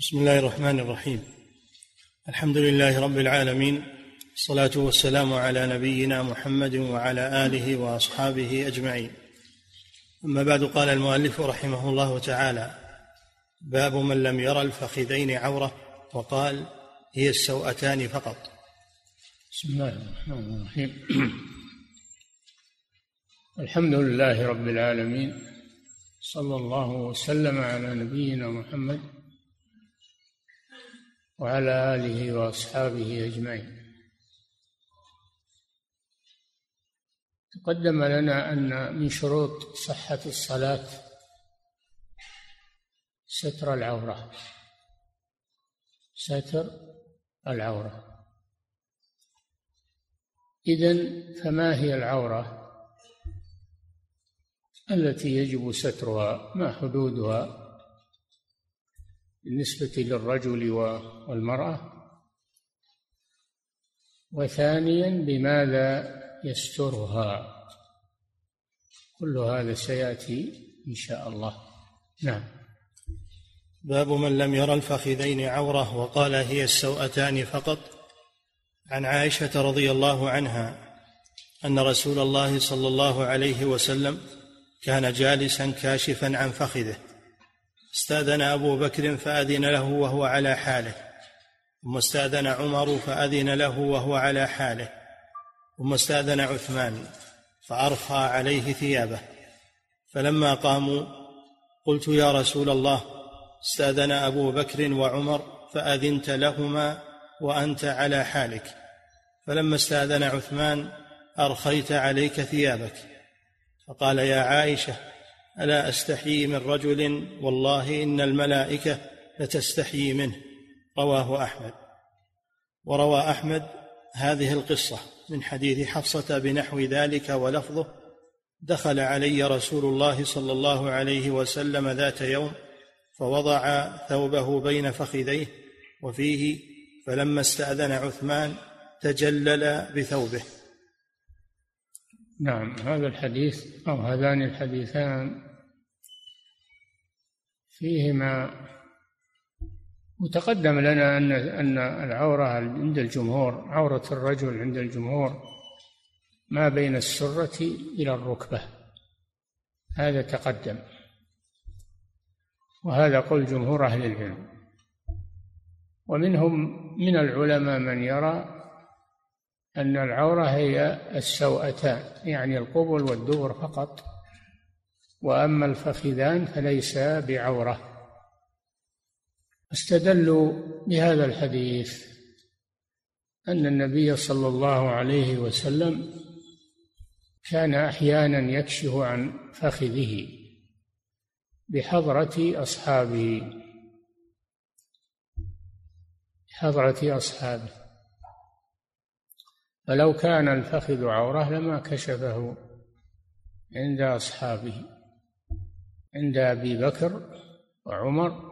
بسم الله الرحمن الرحيم. الحمد لله رب العالمين الصلاة والسلام على نبينا محمد وعلى آله وأصحابه أجمعين. أما بعد قال المؤلف رحمه الله تعالى باب من لم يرى الفخذين عورة وقال هي السوأتان فقط. بسم الله الرحمن الرحيم. الحمد لله رب العالمين صلى الله وسلم على نبينا محمد وعلى آله وأصحابه أجمعين. تقدم لنا أن من شروط صحة الصلاة ستر العورة. ستر العورة. اذا فما هي العورة؟ التي يجب سترها ما حدودها؟ بالنسبة للرجل والمرأة. وثانيا بماذا يسترها؟ كل هذا سيأتي إن شاء الله. نعم. باب من لم يرى الفخذين عورة وقال هي السوأتان فقط. عن عائشة رضي الله عنها أن رسول الله صلى الله عليه وسلم كان جالسا كاشفا عن فخذه. استأذن أبو بكر فأذن له وهو على حاله ثم استأذن عمر فأذن له وهو على حاله ثم استأذن عثمان فارخى عليه ثيابه. فلما قاموا قلت يا رسول الله استأذن أبو بكر وعمر فأذنت لهما وأنت على حالك. فلما استأذن عثمان أرخيت عليك ثيابك. فقال يا عائشة ألا أستحيي من رجل؟ والله إن الملائكة لتستحيي منه. رواه أحمد. وروى أحمد هذه القصة من حديث حفصة بنحو ذلك ولفظه دخل علي رسول الله صلى الله عليه وسلم ذات يوم فوضع ثوبه بين فخذيه وفيه فلما استأذن عثمان تجلل بثوبه. نعم هذا الحديث أو هذان الحديثان فيهما وتقدم لنا أن أن العورة عند الجمهور عورة الرجل عند الجمهور ما بين السرة إلى الركبة. هذا تقدم. وهذا قول جمهور أهل العلم. ومنهم من العلماء من يرى أن العورة هي السوأتان يعني القبل والدبر فقط. وأما الفخذان فليس بعورة. استدلوا بهذا الحديث أن النبي صلى الله عليه وسلم كان أحيانا يكشف عن فخذه بحضرة أصحابه. بحضرة أصحابه. فلو كان الفخذ عورة لما كشفه عند أصحابه. عند أبي بكر وعمر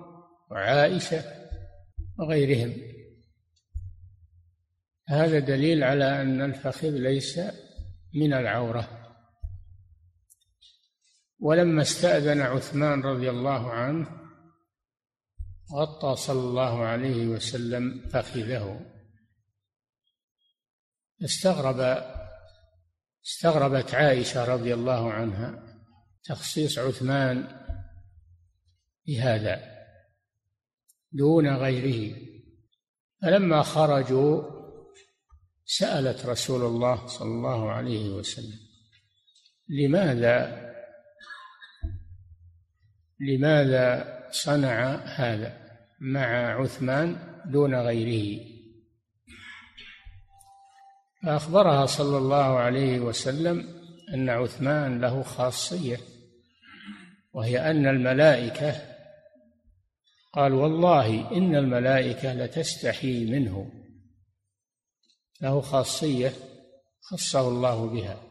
وعائشة وغيرهم. هذا دليل على أن الفخذ ليس من العورة. ولما استأذن عثمان رضي الله عنه غطى صلى الله عليه وسلم فخذه. استغرب استغربت عائشة رضي الله عنها تخصيص عثمان بهذا دون غيره. فلما خرجوا سألت رسول الله صلى الله عليه وسلم لماذا لماذا صنع هذا مع عثمان دون غيره؟ فأخبرها صلى الله عليه وسلم أن عثمان له خاصية وهي أن الملائكة قال والله إن الملائكة لتستحي منه. له خاصية خصه الله بها.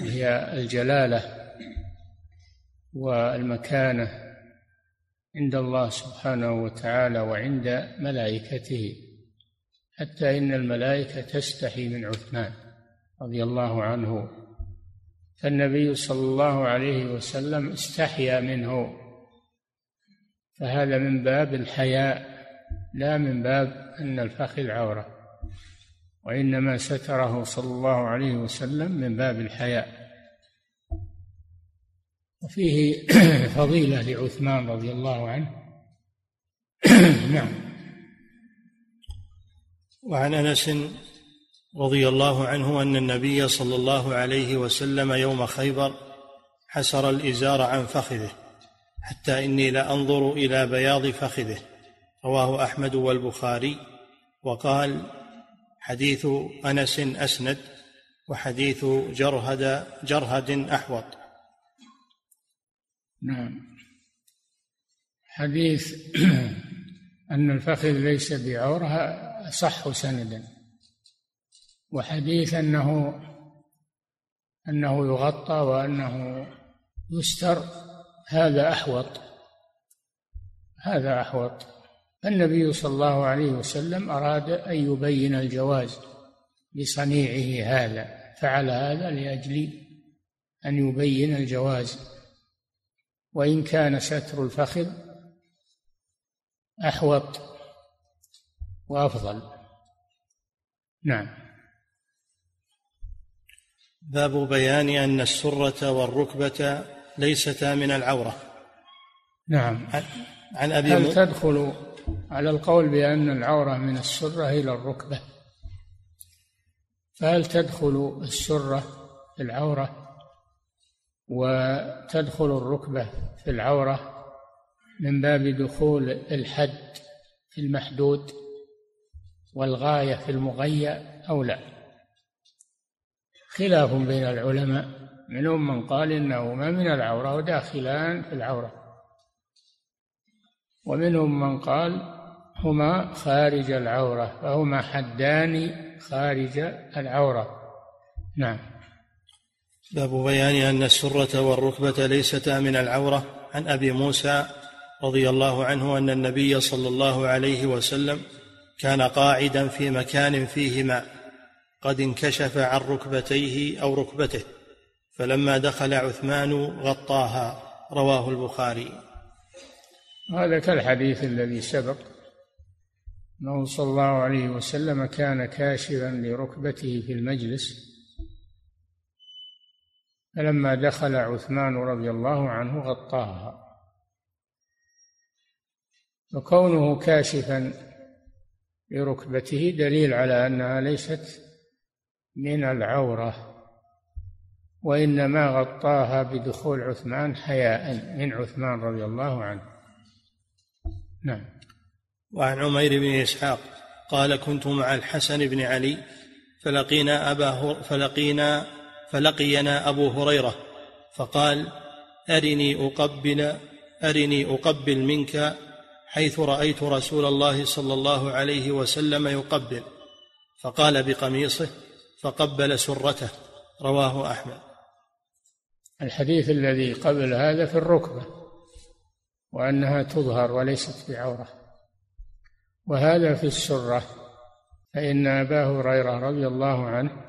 وهي الجلالة والمكانة عند الله سبحانه وتعالى وعند ملائكته حتى إن الملائكة تستحي من عثمان. رضي الله عنه فالنبي صلى الله عليه وسلم استحيا منه. فهذا من باب الحياء لا من باب أن الفخذ عورة وإنما ستره صلى الله عليه وسلم من باب الحياء. وفيه فضيلة لعثمان رضي الله عنه. نعم. وعن أنس رضي الله عنه أن النبي صلى الله عليه وسلم يوم خيبر حسر الإزار عن فخذه حتى إني لانظر إلى بياض فخذه. رواه أحمد والبخاري. وقال حديث أنس أسند وحديث جرهد جرهد أحوط. نعم. حديث أن الفخذ ليس بعورة أصح سندا. وحديث أنه أنه يغطى وأنه يستر هذا أحوط. هذا أحوط. النبي صلى الله عليه وسلم أراد أن يبين الجواز بصنيعه هذا فعل هذا لأجل أن يبين الجواز. وإن كان ستر الفخذ أحوط وأفضل. نعم. باب بيان أن السرة والركبة ليستا من العورة. نعم. عن أبي هل تدخل على القول بأن العورة من السرة إلى الركبة؟ فهل تدخل السرة في العورة وتدخل الركبة في العورة من باب دخول الحد في المحدود والغاية في المغية أو لا؟ خلاف بين العلماء. منهم من قال إنهما من العورة وداخلان في العورة. ومنهم من قال هما خارج العورة فهما حدان خارج العورة. نعم. باب بيان أن السرة والركبة ليستا من العورة. عن أبي موسى رضي الله عنه أن النبي صلى الله عليه وسلم كان قاعدا في مكان فيه ماء قد انكشف عن ركبتيه أو ركبته فلما دخل عثمان غطاها رواه البخاري. هذا كالحديث الذي سبق انه صلى الله عليه وسلم كان كاشفا لركبته في المجلس فلما دخل عثمان رضي الله عنه غطاها. وكونه كاشفا لركبته دليل على أنها ليست من العورة وإنما غطاها بدخول عثمان حياء من عثمان رضي الله عنه. نعم. وعن عمير بن إسحاق قال كنت مع الحسن بن علي فلقينا أبا فلقينا فلقينا أبو هريرة فقال أرني أقبل أرني أقبل منك حيث رأيت رسول الله صلى الله عليه وسلم يقبل. فقال بقميصه فقبل سرته رواه أحمد. الحديث الذي قبل هذا في الركبة وأنها تظهر وليست بعوره وهذا في السرة فإن أبا هريرة رضي الله عنه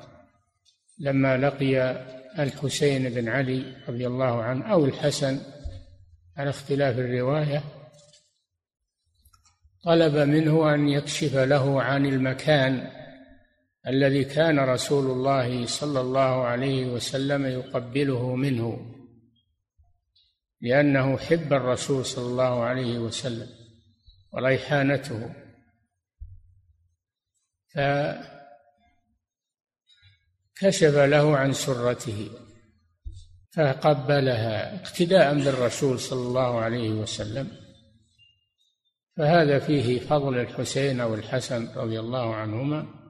لما لقي الحسين بن علي رضي الله عنه أو الحسن على اختلاف الرواية طلب منه أن يكشف له عن المكان الذي كان رسول الله صلى الله عليه وسلم يقبله منه لأنه حب الرسول صلى الله عليه وسلم وريحانته. فكشف له عن سرته فقبلها اقتداء بالرسول صلى الله عليه وسلم. فهذا فيه فضل الحسين أو الحسن رضي الله عنهما.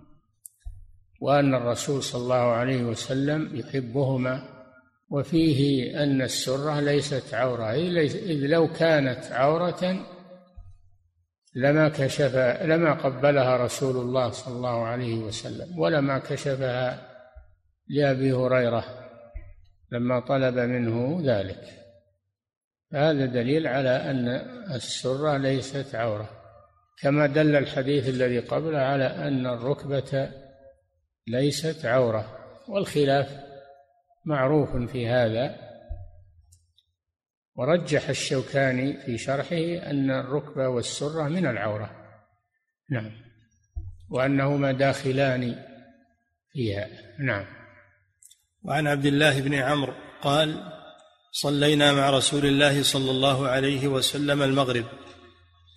وأن الرسول صلى الله عليه وسلم يحبهما وفيه أن السرة ليست عورة إذ لو كانت عورة لما كشف لما قبلها رسول الله صلى الله عليه وسلم ولما كشفها لأبي هريرة لما طلب منه ذلك. هذا دليل على أن السرة ليست عورة. كما دل الحديث الذي قبله على أن الركبة ليست عورة والخلاف معروف في هذا. ورجح الشوكاني في شرحه أن الركبة والسرة من العورة. نعم. وأنهما داخلان فيها. نعم. وعن عبد الله بن عمرو قال صلينا مع رسول الله صلى الله عليه وسلم المغرب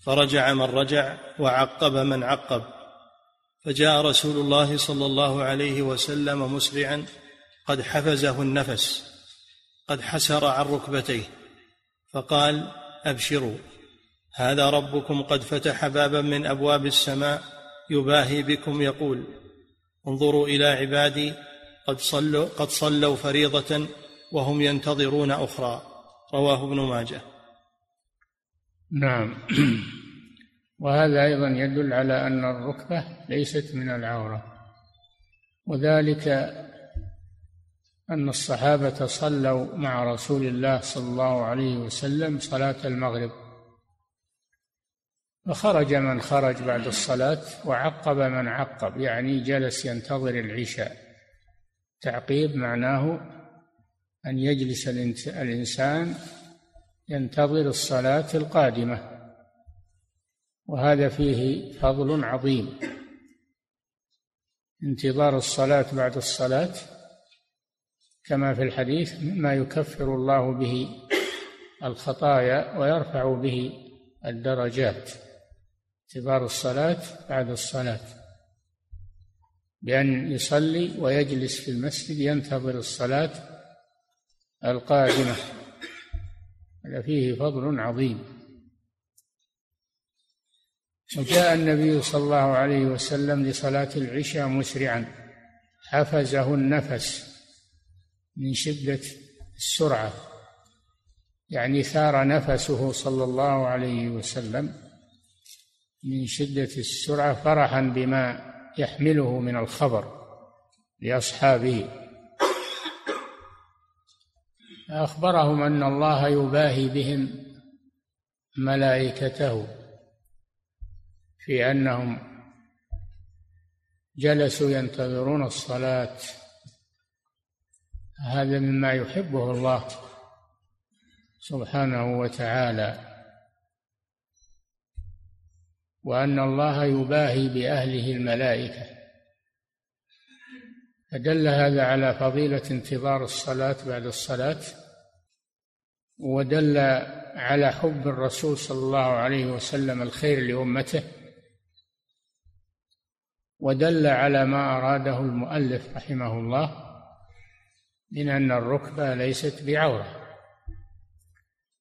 فرجع من رجع وعقب من عقب. فجاء رسول الله صلى الله عليه وسلم مسرعا قد حفزه النفس قد حسر عن ركبتيه فقال أبشروا هذا ربكم قد فتح بابا من أبواب السماء يباهي بكم يقول انظروا إلى عبادي قد صلوا قد صلوا فريضة وهم ينتظرون أخرى. رواه ابن ماجه. نعم. وهذا أيضا يدل على أن الركبة ليست من العورة. وذلك أن الصحابة صلوا مع رسول الله صلى الله عليه وسلم صلاة المغرب. فخرج من خرج بعد الصلاة وعقب من عقب يعني جلس ينتظر العشاء. تعقيب معناه أن يجلس الإنسان ينتظر الصلاة القادمة. وهذا فيه فضل عظيم. انتظار الصلاة بعد الصلاة كما في الحديث مما يكفر الله به الخطايا ويرفع به الدرجات. انتظار الصلاة بعد الصلاة. بأن يصلي ويجلس في المسجد ينتظر الصلاة القادمة. هذا فيه فضل عظيم. وجاء النبي صلى الله عليه وسلم لصلاة العشاء مسرعا. حفزه النفس من شدة السرعة يعني ثار نفسه صلى الله عليه وسلم من شدة السرعة فرحا بما يحمله من الخبر لأصحابه. أخبرهم أن الله يباهي بهم ملائكته. في أنهم جلسوا ينتظرون الصلاة. هذا مما يحبه الله سبحانه وتعالى. وأن الله يباهي بأهله الملائكة. فدل هذا على فضيلة انتظار الصلاة بعد الصلاة ودل على حب الرسول صلى الله عليه وسلم الخير لأمته. ودل على ما أراده المؤلف رحمه الله من أن الركبة ليست بعورة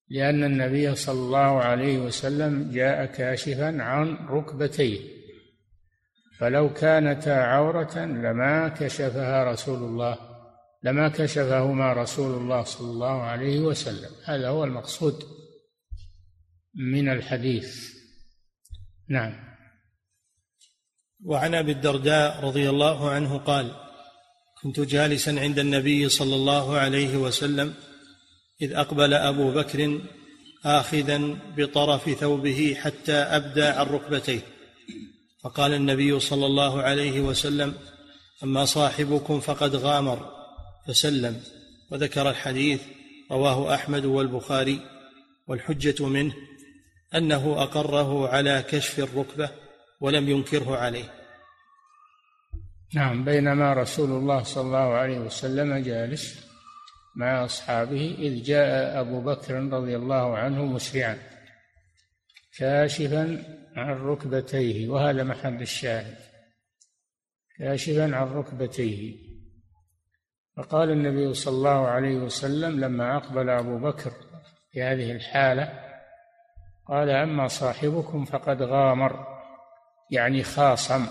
لأن النبي صلى الله عليه وسلم جاء كاشفا عن ركبتيه فلو كانتا عورة لما كشفها رسول الله لما كشفهما رسول الله صلى الله عليه وسلم. هذا هو المقصود من الحديث. نعم. وعن أبي الدرداء رضي الله عنه قال كنت جالسا عند النبي صلى الله عليه وسلم إذ أقبل أبو بكر اخذا بطرف ثوبه حتى أبدى عن ركبتيه. فقال النبي صلى الله عليه وسلم أما صاحبكم فقد غامر. فسلم وذكر الحديث رواه أحمد والبخاري. والحجة منه أنه أقره على كشف الركبة ولم ينكره عليه. نعم بينما رسول الله صلى الله عليه وسلم جالس مع أصحابه إذ جاء أبو بكر رضي الله عنه مسرعا كاشفا عن ركبتيه وهذا محل الشاهد. كاشفا عن ركبتيه. فقال النبي صلى الله عليه وسلم لما أقبل أبو بكر في هذه الحالة قال أما صاحبكم فقد غامر. يعني خاصم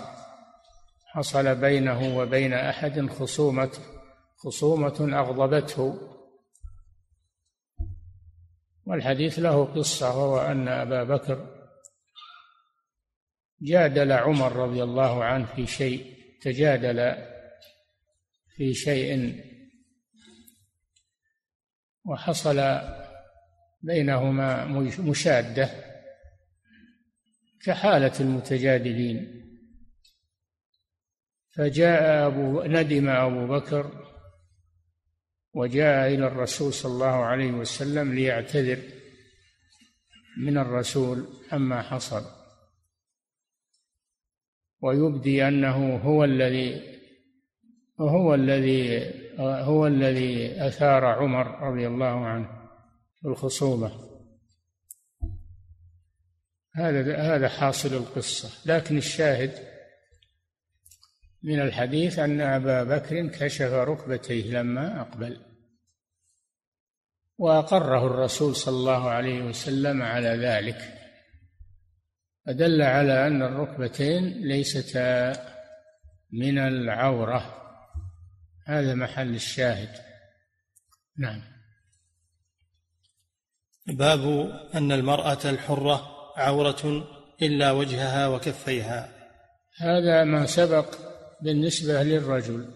حصل بينه وبين أحد خصومة خصومة أغضبته. والحديث له قصة وهو أن أبا بكر جادل عمر رضي الله عنه في شيء تجادل في شيء. وحصل بينهما مشادة. كحالة المتجادلين. فجاء أبو ندم أبو بكر وجاء إلى الرسول صلى الله عليه وسلم ليعتذر من الرسول عما حصل. ويبدي أنه هو الذي هو الذي هو الذي أثار عمر رضي الله عنه الخصومة هذا هذا حاصل القصة. لكن الشاهد من الحديث أن أبا بكر كشف ركبتيه لما أقبل. وأقره الرسول صلى الله عليه وسلم على ذلك. فدل على أن الركبتين ليستا من العورة. هذا محل الشاهد. نعم. باب أن المرأة الحرة عورة إلا وجهها وكفيها. هذا ما سبق بالنسبة للرجل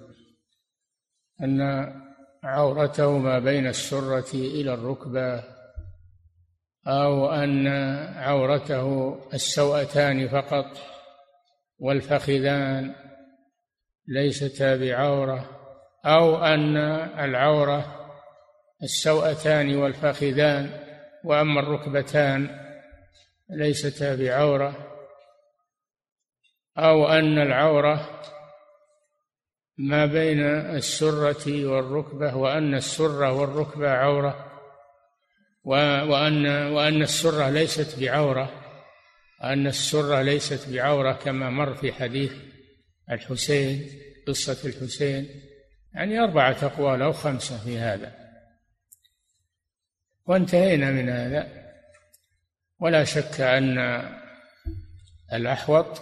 أن عورته ما بين السرة إلى الركبة أو أن عورته السوأتان فقط والفخذان ليستا بعورة أو أن العورة السوأتان والفخذان وأما الركبتان ليستا بعورة أو أن العورة ما بين السرة والركبة وأن السرة والركبة عورة وأن وأن السرة ليست بعورة أن السرة ليست بعورة كما مر في حديث الحسين قصة الحسين. يعني أربعة أقوال أو خمسة في هذا. وانتهينا من هذا. ولا شك أن الأحوط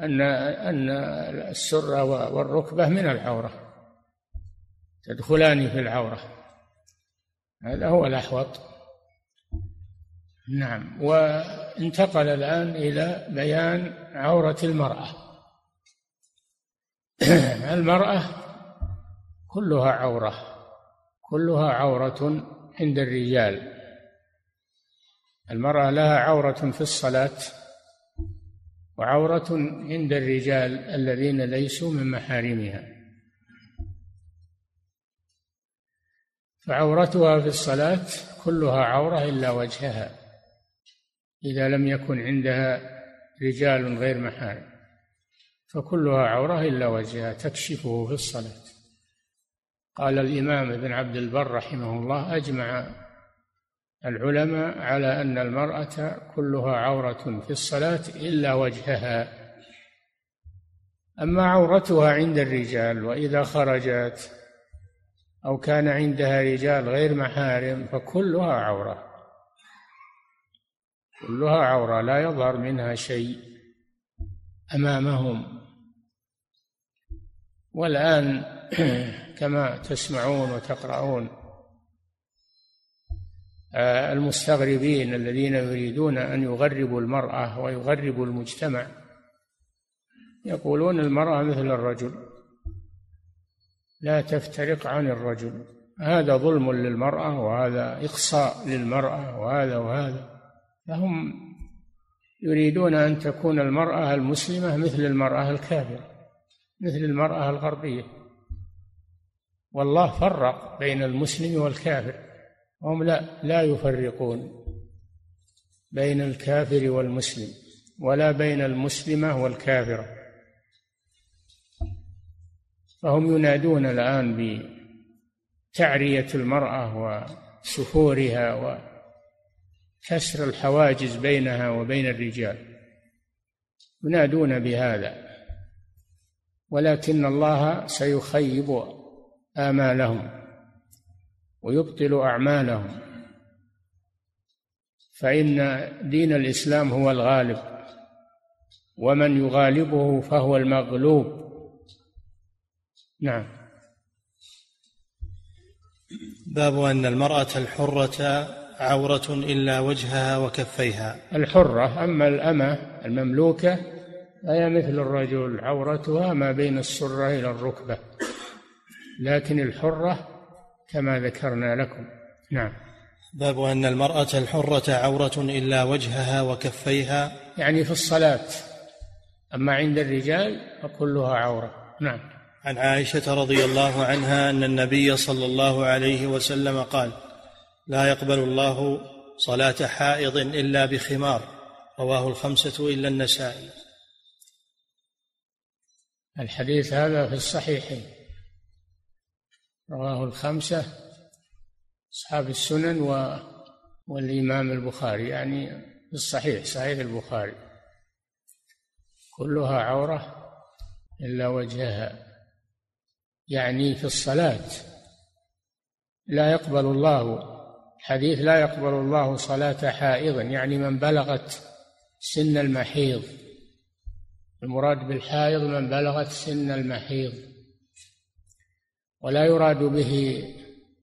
أن أن السرة والركبة من العورة تدخلان في العورة. هذا هو الأحوط. نعم. وانتقل الآن إلى بيان عورة المرأة. المرأة كلها عورة كلها عورة عند الرجال. المرأة لها عورة في الصلاة وعورة عند الرجال الذين ليسوا من محارمها. فعورتها في الصلاة كلها عورة إلا وجهها إذا لم يكن عندها رجال غير محارم فكلها عورة إلا وجهها تكشفه في الصلاة. قال الإمام ابن عبد البر رحمه الله أجمع العلماء على أن المرأة كلها عورة في الصلاة إلا وجهها. أما عورتها عند الرجال وإذا خرجت أو كان عندها رجال غير محارم فكلها عورة. كلها عورة لا يظهر منها شيء أمامهم. والآن كما تسمعون وتقرؤون المستغربين الذين يريدون أن يغربوا المرأة ويغربوا المجتمع. يقولون المرأة مثل الرجل. لا تفترق عن الرجل. هذا ظلم للمرأة وهذا إقصاء للمرأة وهذا وهذا. فهم يريدون أن تكون المرأة المسلمة مثل المرأة الكافرة مثل المرأة الغربية. والله فرق بين المسلم والكافر. هم لا لا يفرقون بين الكافر والمسلم ولا بين المسلمة والكافرة. فهم ينادون الآن بتعرية المرأة وسفورها وكسر الحواجز بينها وبين الرجال. ينادون بهذا ولكن الله سيخيب آمالهم. ويبطل أعمالهم. فإن دين الإسلام هو الغالب ومن يغالبه فهو المغلوب. نعم. باب أن المرأة الحرة عورة إلا وجهها وكفيها. الحرة أما الأمة المملوكة فهي مثل الرجل عورتها ما بين السرة إلى الركبة. لكن الحرة كما ذكرنا لكم. نعم. باب أن المرأة الحرة عورة إلا وجهها وكفيها. يعني في الصلاة. أما عند الرجال فكلها عورة. نعم. عن عائشة رضي الله عنها أن النبي صلى الله عليه وسلم قال لا يقبل الله صلاة حائض إلا بخمار. رواه الخمسة إلا النسائي. الحديث هذا في الصحيحين. رواه الخمسة أصحاب السنن و والإمام البخاري يعني في الصحيح صحيح البخاري. كلها عورة إلا وجهها. يعني في الصلاة لا يقبل الله حديث لا يقبل الله صلاة حائض يعني من بلغت سن المحيض. المراد بالحائض من بلغت سن المحيض. ولا يراد به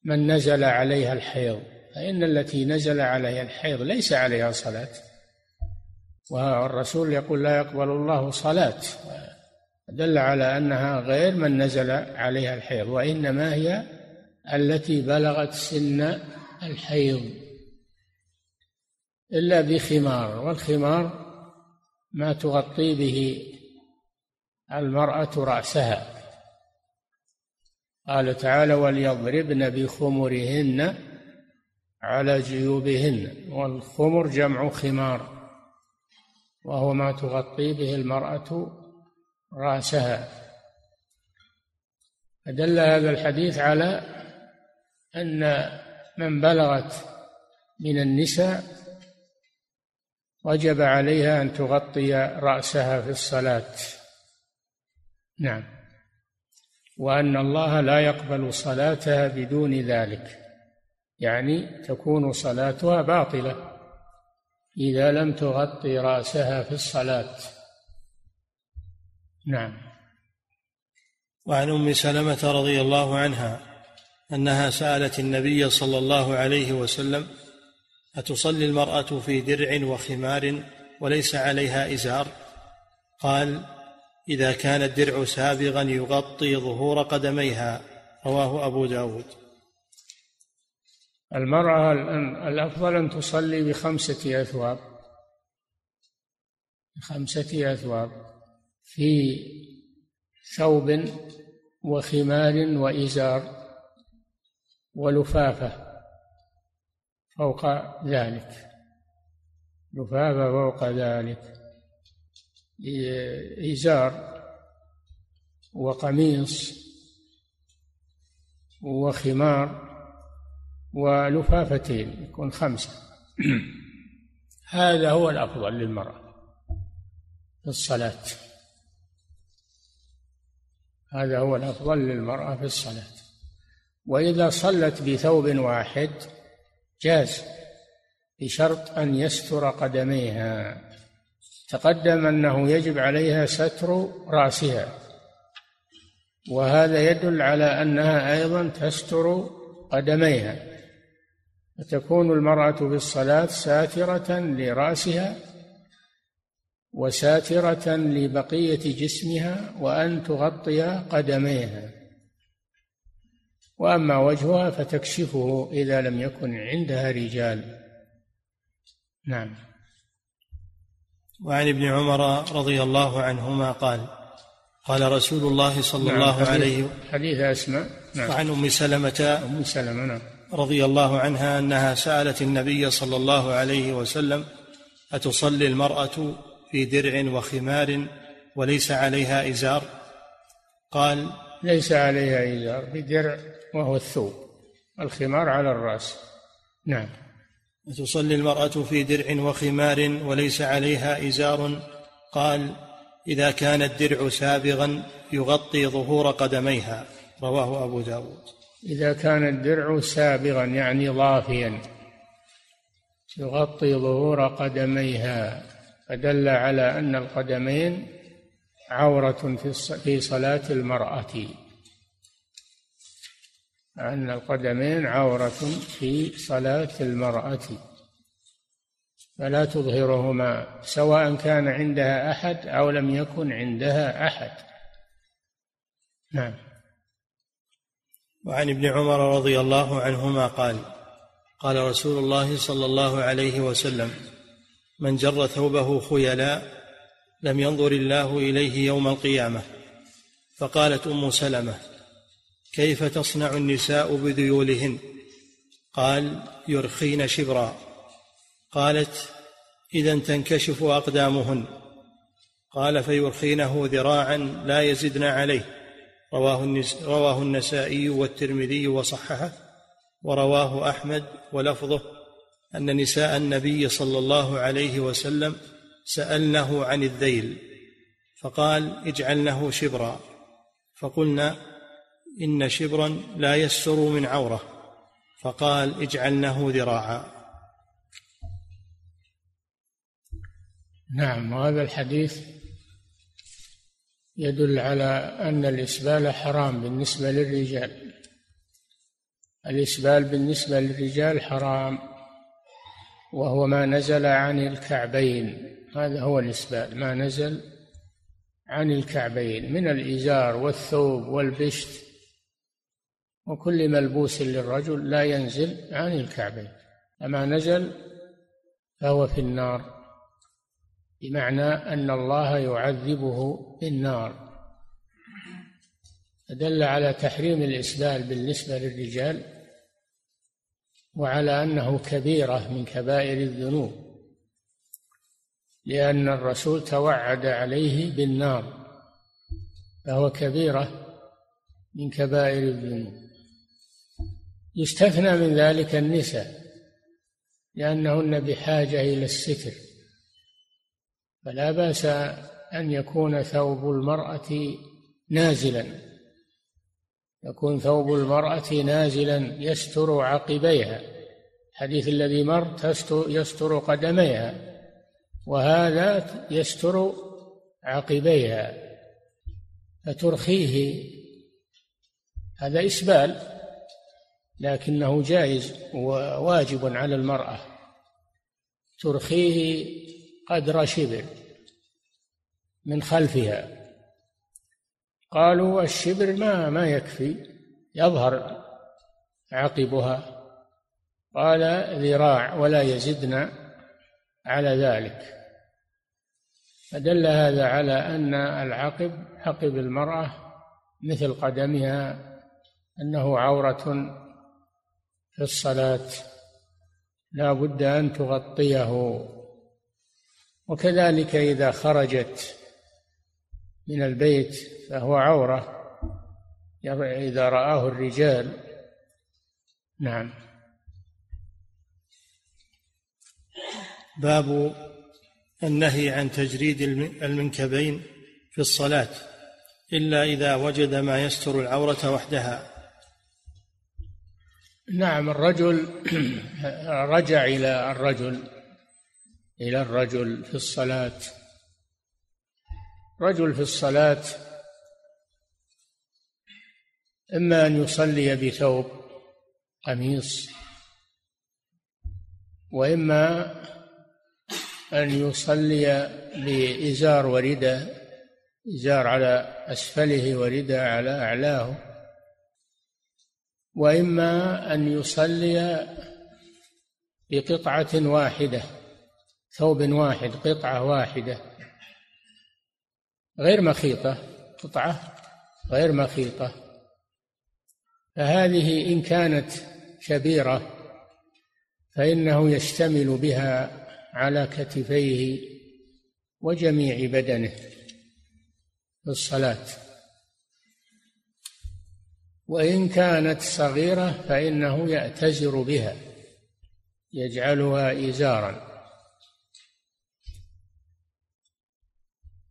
من نزل عليها الحيض فإن التي نزل عليها الحيض ليس عليها صلاة. والرسول يقول لا يقبل الله صلاة. دل على أنها غير من نزل عليها الحيض وإنما هي التي بلغت سن الحيض. إلا بخمار والخمار ما تغطي به المرأة رأسها. قال تعالى وليضربن بخمرهن على جيوبهن والخمر جمع خمار وهو ما تغطي به المرأة رأسها. فدل هذا الحديث على أن من بلغت من النساء وجب عليها أن تغطي رأسها في الصلاة. نعم. وأن الله لا يقبل صلاتها بدون ذلك يعني تكون صلاتها باطلة إذا لم تغطي رأسها في الصلاة. نعم. وعن أم سلمة رضي الله عنها أنها سألت النبي صلى الله عليه وسلم أتصلي المرأة في درع وخمار وليس عليها إزار؟ قال إذا كان الدرع سابغا يغطي ظهور قدميها. رواه أبو داود. المرأة الأفضل أن تصلي بخمسة أثواب. بخمسة أثواب. في ثوب وخمار وإزار ولفافة فوق ذلك. لفافة فوق ذلك. إزار وقميص وخمار ولفافتين يكون خمسة. هذا هو الأفضل للمرأة في الصلاة. هذا هو الأفضل للمرأة في الصلاة. وإذا صلت بثوب واحد جاز بشرط أن يستر قدميها. تقدم أنه يجب عليها ستر رأسها وهذا يدل على أنها أيضا تستر قدميها فتكون المرأة في الصلاة ساترة لرأسها وساترة لبقية جسمها وأن تغطي قدميها وأما وجهها فتكشفه إذا لم يكن عندها رجال. نعم. وعن ابن عمر رضي الله عنهما قال قال رسول الله صلى نعم الله عليه حديث أسماء نعم. وعن أم سلمة أم سلمة نعم. رضي الله عنها أنها سألت النبي صلى الله عليه وسلم أتصلي المرأة في درع وخمار وليس عليها إزار؟ قال ليس عليها إزار بدرع وهو الثوب الخمار على الرأس. نعم. تصلي المرأة في درع وخمار وليس عليها إزار. قال إذا كان الدرع سابغا يغطي ظهور قدميها. رواه أبو داود. إذا كان الدرع سابغا يعني ضافيا يغطي ظهور قدميها. فدل على أن القدمين عورة في صلاة المرأة. أن القدمين عورة في صلاة المرأة. فلا تظهرهما سواء كان عندها أحد أو لم يكن عندها أحد. نعم. وعن ابن عمر رضي الله عنهما قال قال رسول الله صلى الله عليه وسلم من جر ثوبه خيلاء لم ينظر الله إليه يوم القيامة. فقالت أم سلمة كيف تصنع النساء بذيولهن؟ قال يرخين شبرا. قالت إذا تنكشف أقدامهن. قال فيرخينه ذراعا لا يزدن عليه. رواه, رواه النسائي والترمذي وصححه ورواه أحمد ولفظه أن نساء النبي صلى الله عليه وسلم سألنه عن الذيل فقال اجعلنه شبرا. فقلنا إن شبرا لا يستر من عورة. فقال اجعلنه ذراعا. نعم وهذا الحديث يدل على أن الإسبال حرام بالنسبة للرجال. الإسبال بالنسبة للرجال حرام وهو ما نزل عن الكعبين. هذا هو الإسبال ما نزل عن الكعبين. من الإزار والثوب والبشت وكل ملبوس للرجل لا ينزل عن الكعبين أما نزل فهو في النار بمعنى أن الله يعذبه بالنار فدل على تحريم الإسبال بالنسبة للرجال وعلى أنه كبيرة من كبائر الذنوب لأن الرسول توعد عليه بالنار فهو كبيرة من كبائر الذنوب. يستثنى من ذلك النساء لأنهن بحاجة إلى الستر. فلا بأس أن يكون ثوب المرأة نازلا. يكون ثوب المرأة نازلا يستر عقبيها. الحديث الذي مر يستر قدميها وهذا يستر عقبيها. فترخيه. هذا إسبال. لكنه جائز وواجب على المرأة. ترخيه قدر شبر من خلفها. قالوا الشبر ما ما يكفي يظهر عقبها. قال ذراع ولا يزدن على ذلك. فدل هذا على أن العقب عقب المرأة مثل قدمها أنه عورة في الصلاة لا بد أن تغطيه. وكذلك إذا خرجت من البيت فهو عورة إذا رآه الرجال. نعم. باب النهي عن تجريد المنكبين في الصلاة إلا إذا وجد ما يستر العورة وحدها. نعم الرجل رجع إلى الرجل إلى الرجل في الصلاة. رجل في الصلاة إما أن يصلي بثوب قميص وإما أن يصلي بإزار ورداء إزار على أسفله ورداء على أعلاه. وإما أن يصلي بقطعة واحدة ثوب واحد قطعة واحدة. غير مخيطة قطعة غير مخيطة. فهذه إن كانت كبيرة فإنه يشتمل بها على كتفيه وجميع بدنه في الصلاة. وإن كانت صغيرة فإنه يأتزر بها يجعلها إزارا.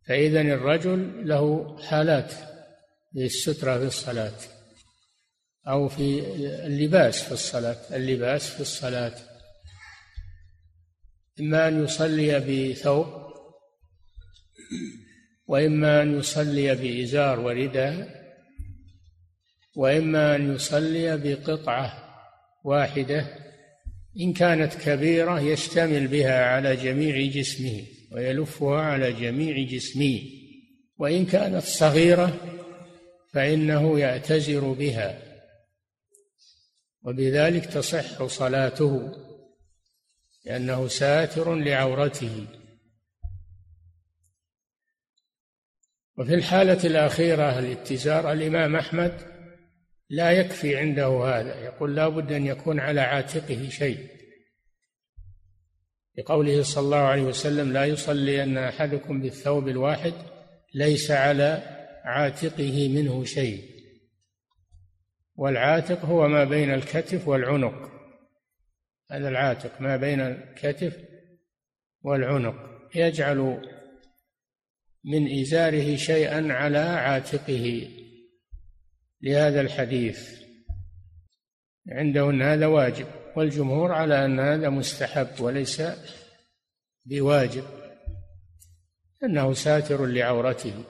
فإذا الرجل له حالات للسترة في الصلاة أو في اللباس في الصلاة اللباس في الصلاة. إما أن يصلي بثوب وإما أن يصلي بإزار ورداء. وإما أن يصلي بقطعة واحدة إن كانت كبيرة يشتمل بها على جميع جسمه ويلفها على جميع جسمه وإن كانت صغيرة فإنه يعتذر بها وبذلك تصح صلاته لأنه ساتر لعورته. وفي الحالة الأخيرة الاتزار الإمام أحمد لا يكفي عنده هذا. يقول لا بد أن يكون على عاتقه شيء. لقوله صلى الله عليه وسلم لا يصلي أن أحدكم بالثوب الواحد ليس على عاتقه منه شيء. والعاتق هو ما بين الكتف والعنق. هذا العاتق ما بين الكتف والعنق. يجعل من إزاره شيئا على عاتقه. لهذا الحديث. عنده أن هذا واجب والجمهور على أن هذا مستحب وليس بواجب أنه ساتر لعورته.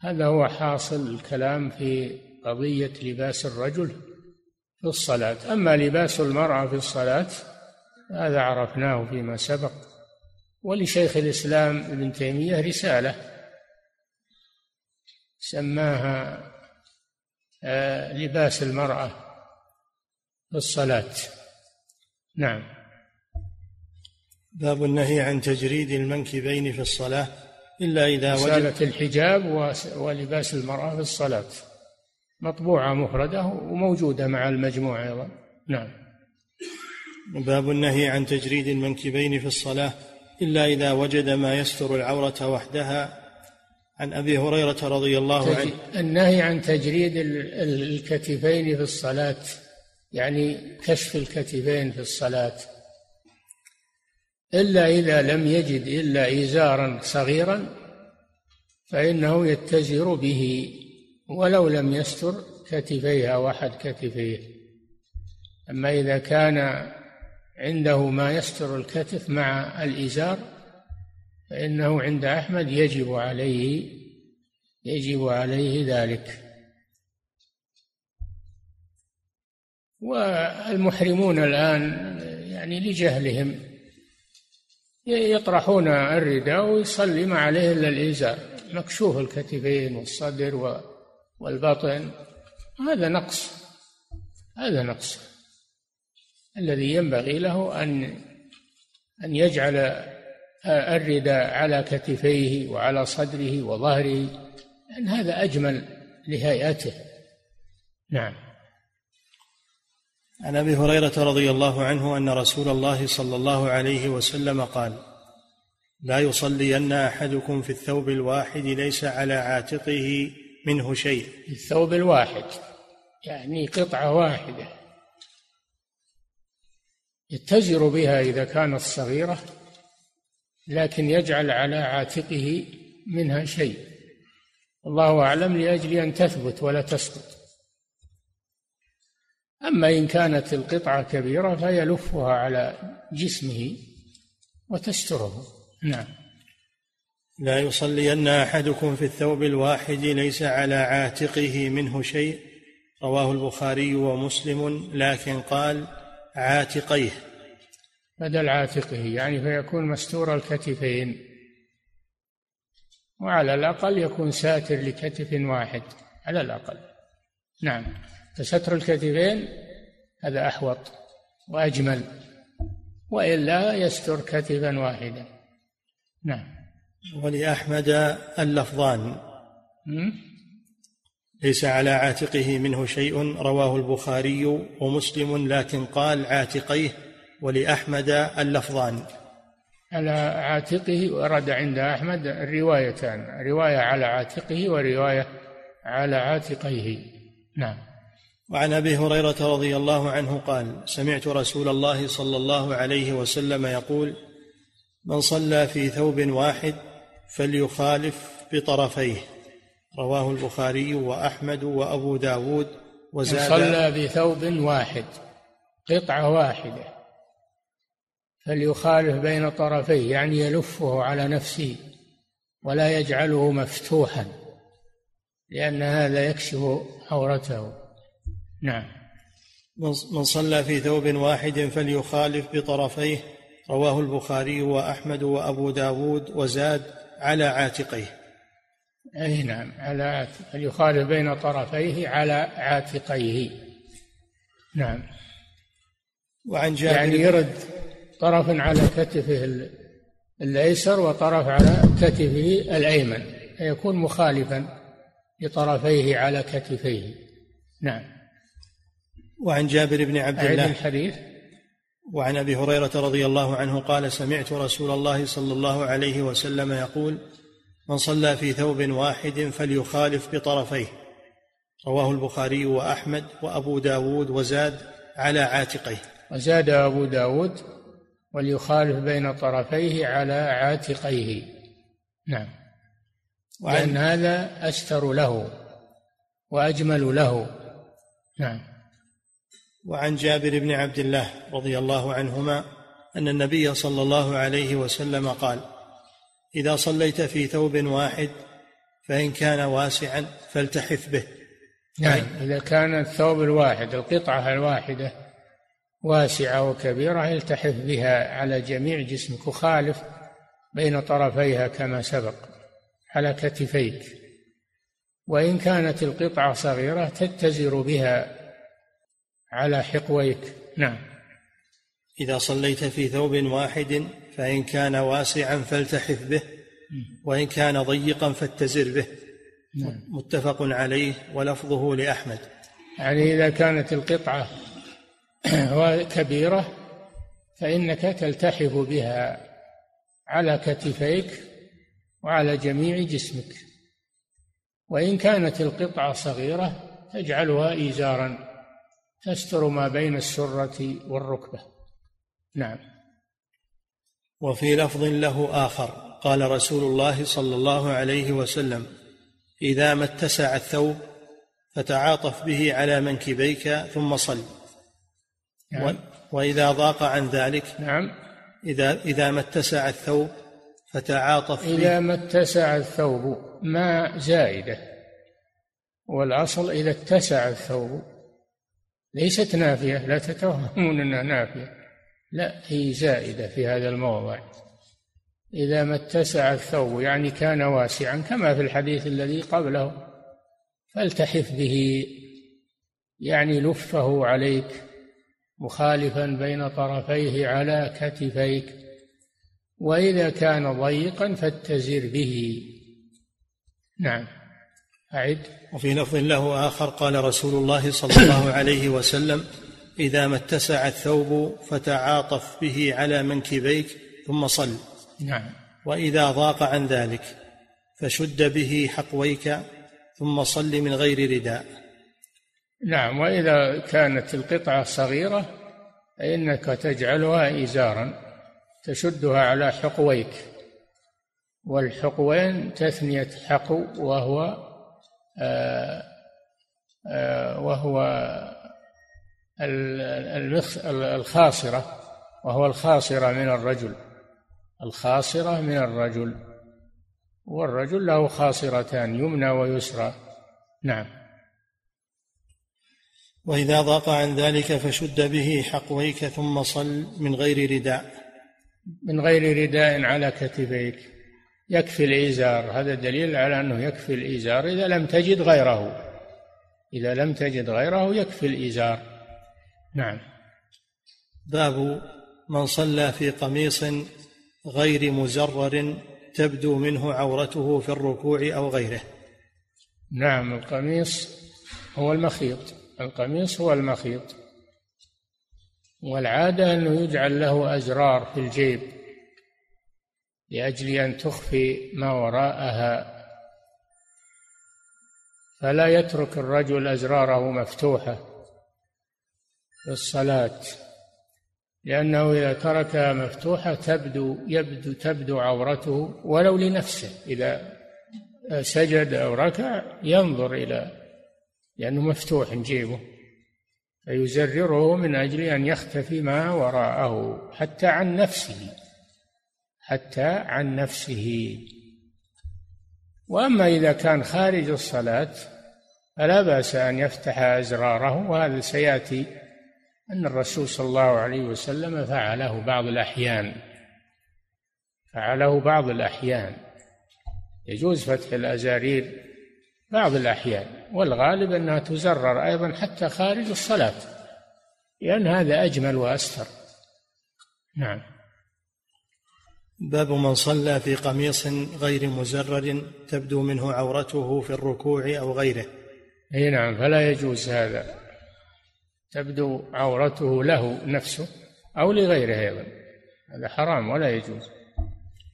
هذا هو حاصل الكلام في قضية لباس الرجل في الصلاة. أما لباس المرأة في الصلاة هذا عرفناه فيما سبق ولشيخ الإسلام ابن تيمية رسالة سماها آه، لباس المرأة في الصلاة نعم. باب النهي عن تجريد المنكبين في الصلاة إلا إذا وجد الحجاب ولباس المرأة في الصلاة. مطبوعة مفردة وموجودة مع المجموعة أيضا. نعم. باب النهي عن تجريد المنكبين في الصلاة إلا إذا وجد ما يستر العورة وحدها عن أبي هريرة رضي الله عنه. النهي عن تجريد الكتفين في الصلاة يعني كشف الكتفين في الصلاة. إلا إذا لم يجد إلا إزارا صغيرا فإنه يتزر به ولو لم يستر كتفيه أو أحد كتفيه. أما إذا كان عنده ما يستر الكتف مع الإزار فإنه عند أحمد يجب عليه يجب عليه ذلك. والمحرمون الآن يعني لجهلهم يطرحون الرداء ويصلي ما عليه إلا الإزار مكشوف الكتفين والصدر والبطن. هذا نقص هذا نقص. الذي ينبغي له أن أن يجعل الرداء على كتفيه وعلى صدره وظهره لأن هذا أجمل لهيئته. نعم. عن أبي هريرة رضي الله عنه أن رسول الله صلى الله عليه وسلم قال لا يصلين أحدكم في الثوب الواحد ليس على عاتقه منه شيء. الثوب الواحد يعني قطعة واحدة. يتزر بها إذا كانت صغيرة. لكن يجعل على عاتقه منها شيء. الله أعلم لأجل أن تثبت ولا تسقط. أما إن كانت القطعة كبيرة فيلفها على جسمه وتستره. نعم. لا يصلين أحدكم في الثوب الواحد ليس على عاتقه منه شيء. رواه البخاري ومسلم لكن قال عاتقيه. بدل عاتقه يعني فيكون مستور الكتفين. وعلى الأقل يكون ساتر لكتف واحد على الأقل. نعم. فستر الكتفين هذا أحوط وأجمل وإلا يستر كتفا واحدا. نعم. ولأحمد اللفظان. ليس على عاتقه منه شيء رواه البخاري ومسلم لكن قال عاتقيه ولأحمد اللفظان. على عاتقه ورد عند أحمد الروايتان رواية على عاتقه ورواية على عاتقيه. نعم. وعن أبي هريرة رضي الله عنه قال سمعت رسول الله صلى الله عليه وسلم يقول من صلى في ثوب واحد فليخالف بطرفيه رواه البخاري وأحمد وأبو داود وزاد من صلى بثوب واحد قطعة واحدة. فليخالف بين طرفيه يعني يلفه على نفسه ولا يجعله مفتوحا لأن هذا يكشف عورته. نعم. من صلى في ثوب واحد فليخالف بطرفيه رواه البخاري وأحمد وأبو داود وزاد على عاتقيه. أي نعم على عاتق فليخالف بين طرفيه على عاتقيه. نعم. وعن جابر يعني يرد طرف على كتفه الأيسر وطرف على كتفه الأيمن فيكون مخالفا لطرفيه على كتفيه. نعم. وعن جابر بن عبد الله. الحديث. وعن أبي هريرة رضي الله عنه قال سمعت رسول الله صلى الله عليه وسلم يقول من صلى في ثوب واحد فليخالف بطرفيه. رواه البخاري وأحمد وأبو داود وزاد على عاتقيه وزاد أبو داود وليخالف بين طرفيه على عاتقيه. نعم. وعن لأن هذا أستر له وأجمل له. نعم. وعن جابر بن عبد الله رضي الله عنهما أن النبي صلى الله عليه وسلم قال إذا صليت في ثوب واحد فإن كان واسعا فالتحف به. نعم. إذا كان الثوب الواحد القطعة الواحدة واسعة وكبيرة التحف بها على جميع جسمك وخالف بين طرفيها كما سبق على كتفيك. وإن كانت القطعة صغيرة تتزر بها على حقويك. نعم. إذا صليت في ثوب واحد فإن كان واسعا فالتحف به وإن كان ضيقا فاتزر به. نعم. متفق عليه ولفظه لأحمد. يعني إذا كانت القطعة كبيرة فإنك تلتحف بها على كتفيك وعلى جميع جسمك. وإن كانت القطعة صغيرة تجعلها إزارا تستر ما بين السرة والركبة. نعم. وفي لفظ له آخر قال رسول الله صلى الله عليه وسلم إذا ما اتسع الثوب فتعاطف به على منكبيك ثم صل. نعم. وإذا ضاق عن ذلك نعم. إذا إذا ما اتسع الثوب فتعاطف إذا ما اتسع الثوب ما زائدة. والأصل إذا اتسع الثوب ليست نافية لا تتوهمون أنها نافية. لا هي زائدة في هذا الموضع. إذا ما اتسع الثوب يعني كان واسعا كما في الحديث الذي قبله فالتحف به يعني لفه عليك. مخالفا بين طرفيه على كتفيك. وإذا كان ضيقا فاتزر به. نعم. أعد. وفي لفظ له آخر قال رسول الله صلى الله عليه وسلم إذا ما اتسع الثوب فتعاطف به على منكبيك ثم صل. نعم. وإذا ضاق عن ذلك فشد به حقويك ثم صل من غير رداء. نعم وإذا كانت القطعة صغيرة فإنك تجعلها إزارا تشدها على حقويك. والحقوين تثنية حقو وهو آآ آه، آآ آه، وهو الخاصرة وهو الخاصرة من الرجل. الخاصرة من الرجل. والرجل له خاصرتان يمنى ويسرى. نعم. وإذا ضاق عن ذلك فشد به حقويك ثم صل من غير رداء. من غير رداء على كتفيك. يكفي الإزار هذا دليل على أنه يكفي الإزار إذا لم تجد غيره. إذا لم تجد غيره يكفي الإزار نعم. باب من صلى في قميص غير مزرر تبدو منه عورته في الركوع أو غيره. نعم القميص هو المخيط. القميص هو المخيط. والعادة أنه يجعل له أزرار في الجيب لأجل أن تخفي ما وراءها. فلا يترك الرجل أزراره مفتوحة في الصلاة لأنه إذا تركها مفتوحة تبدو يبدو تبدو عورته ولو لنفسه. إذا سجد أو ركع ينظر إلى لأنه مفتوح جيبه فيزرره من أجل أن يختفي ما وراءه حتى عن نفسه. حتى عن نفسه. وأما إذا كان خارج الصلاة فلا بأس أن يفتح أزراره. وهذا سيأتي أن الرسول صلى الله عليه وسلم فعله بعض الأحيان. فعله بعض الأحيان. يجوز فتح الأزارير. بعض الأحيان والغالب أنها تزرر أيضا حتى خارج الصلاة لأن هذا أجمل وأستر. نعم. باب من صلى في قميص غير مزرر تبدو منه عورته في الركوع أو غيره. أي نعم فلا يجوز هذا. تبدو عورته له نفسه أو لغيره أيضا. هذا حرام ولا يجوز.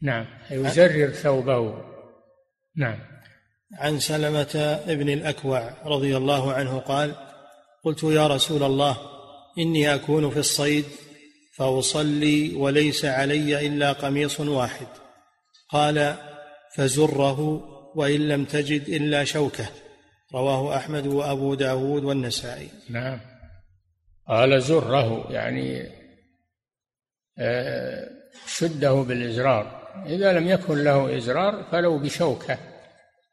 نعم يزرر ثوبه. نعم. عن سلمة ابن الأكوع رضي الله عنه قال قلت يا رسول الله إني أكون في الصيد فأصلي وليس علي إلا قميص واحد. قال فزره وإن لم تجد إلا شوكة. رواه أحمد وأبو داود والنسائي. نعم. قال زره يعني آه، شده بالإزرار. إذا لم يكن له إزرار فلو بشوكة.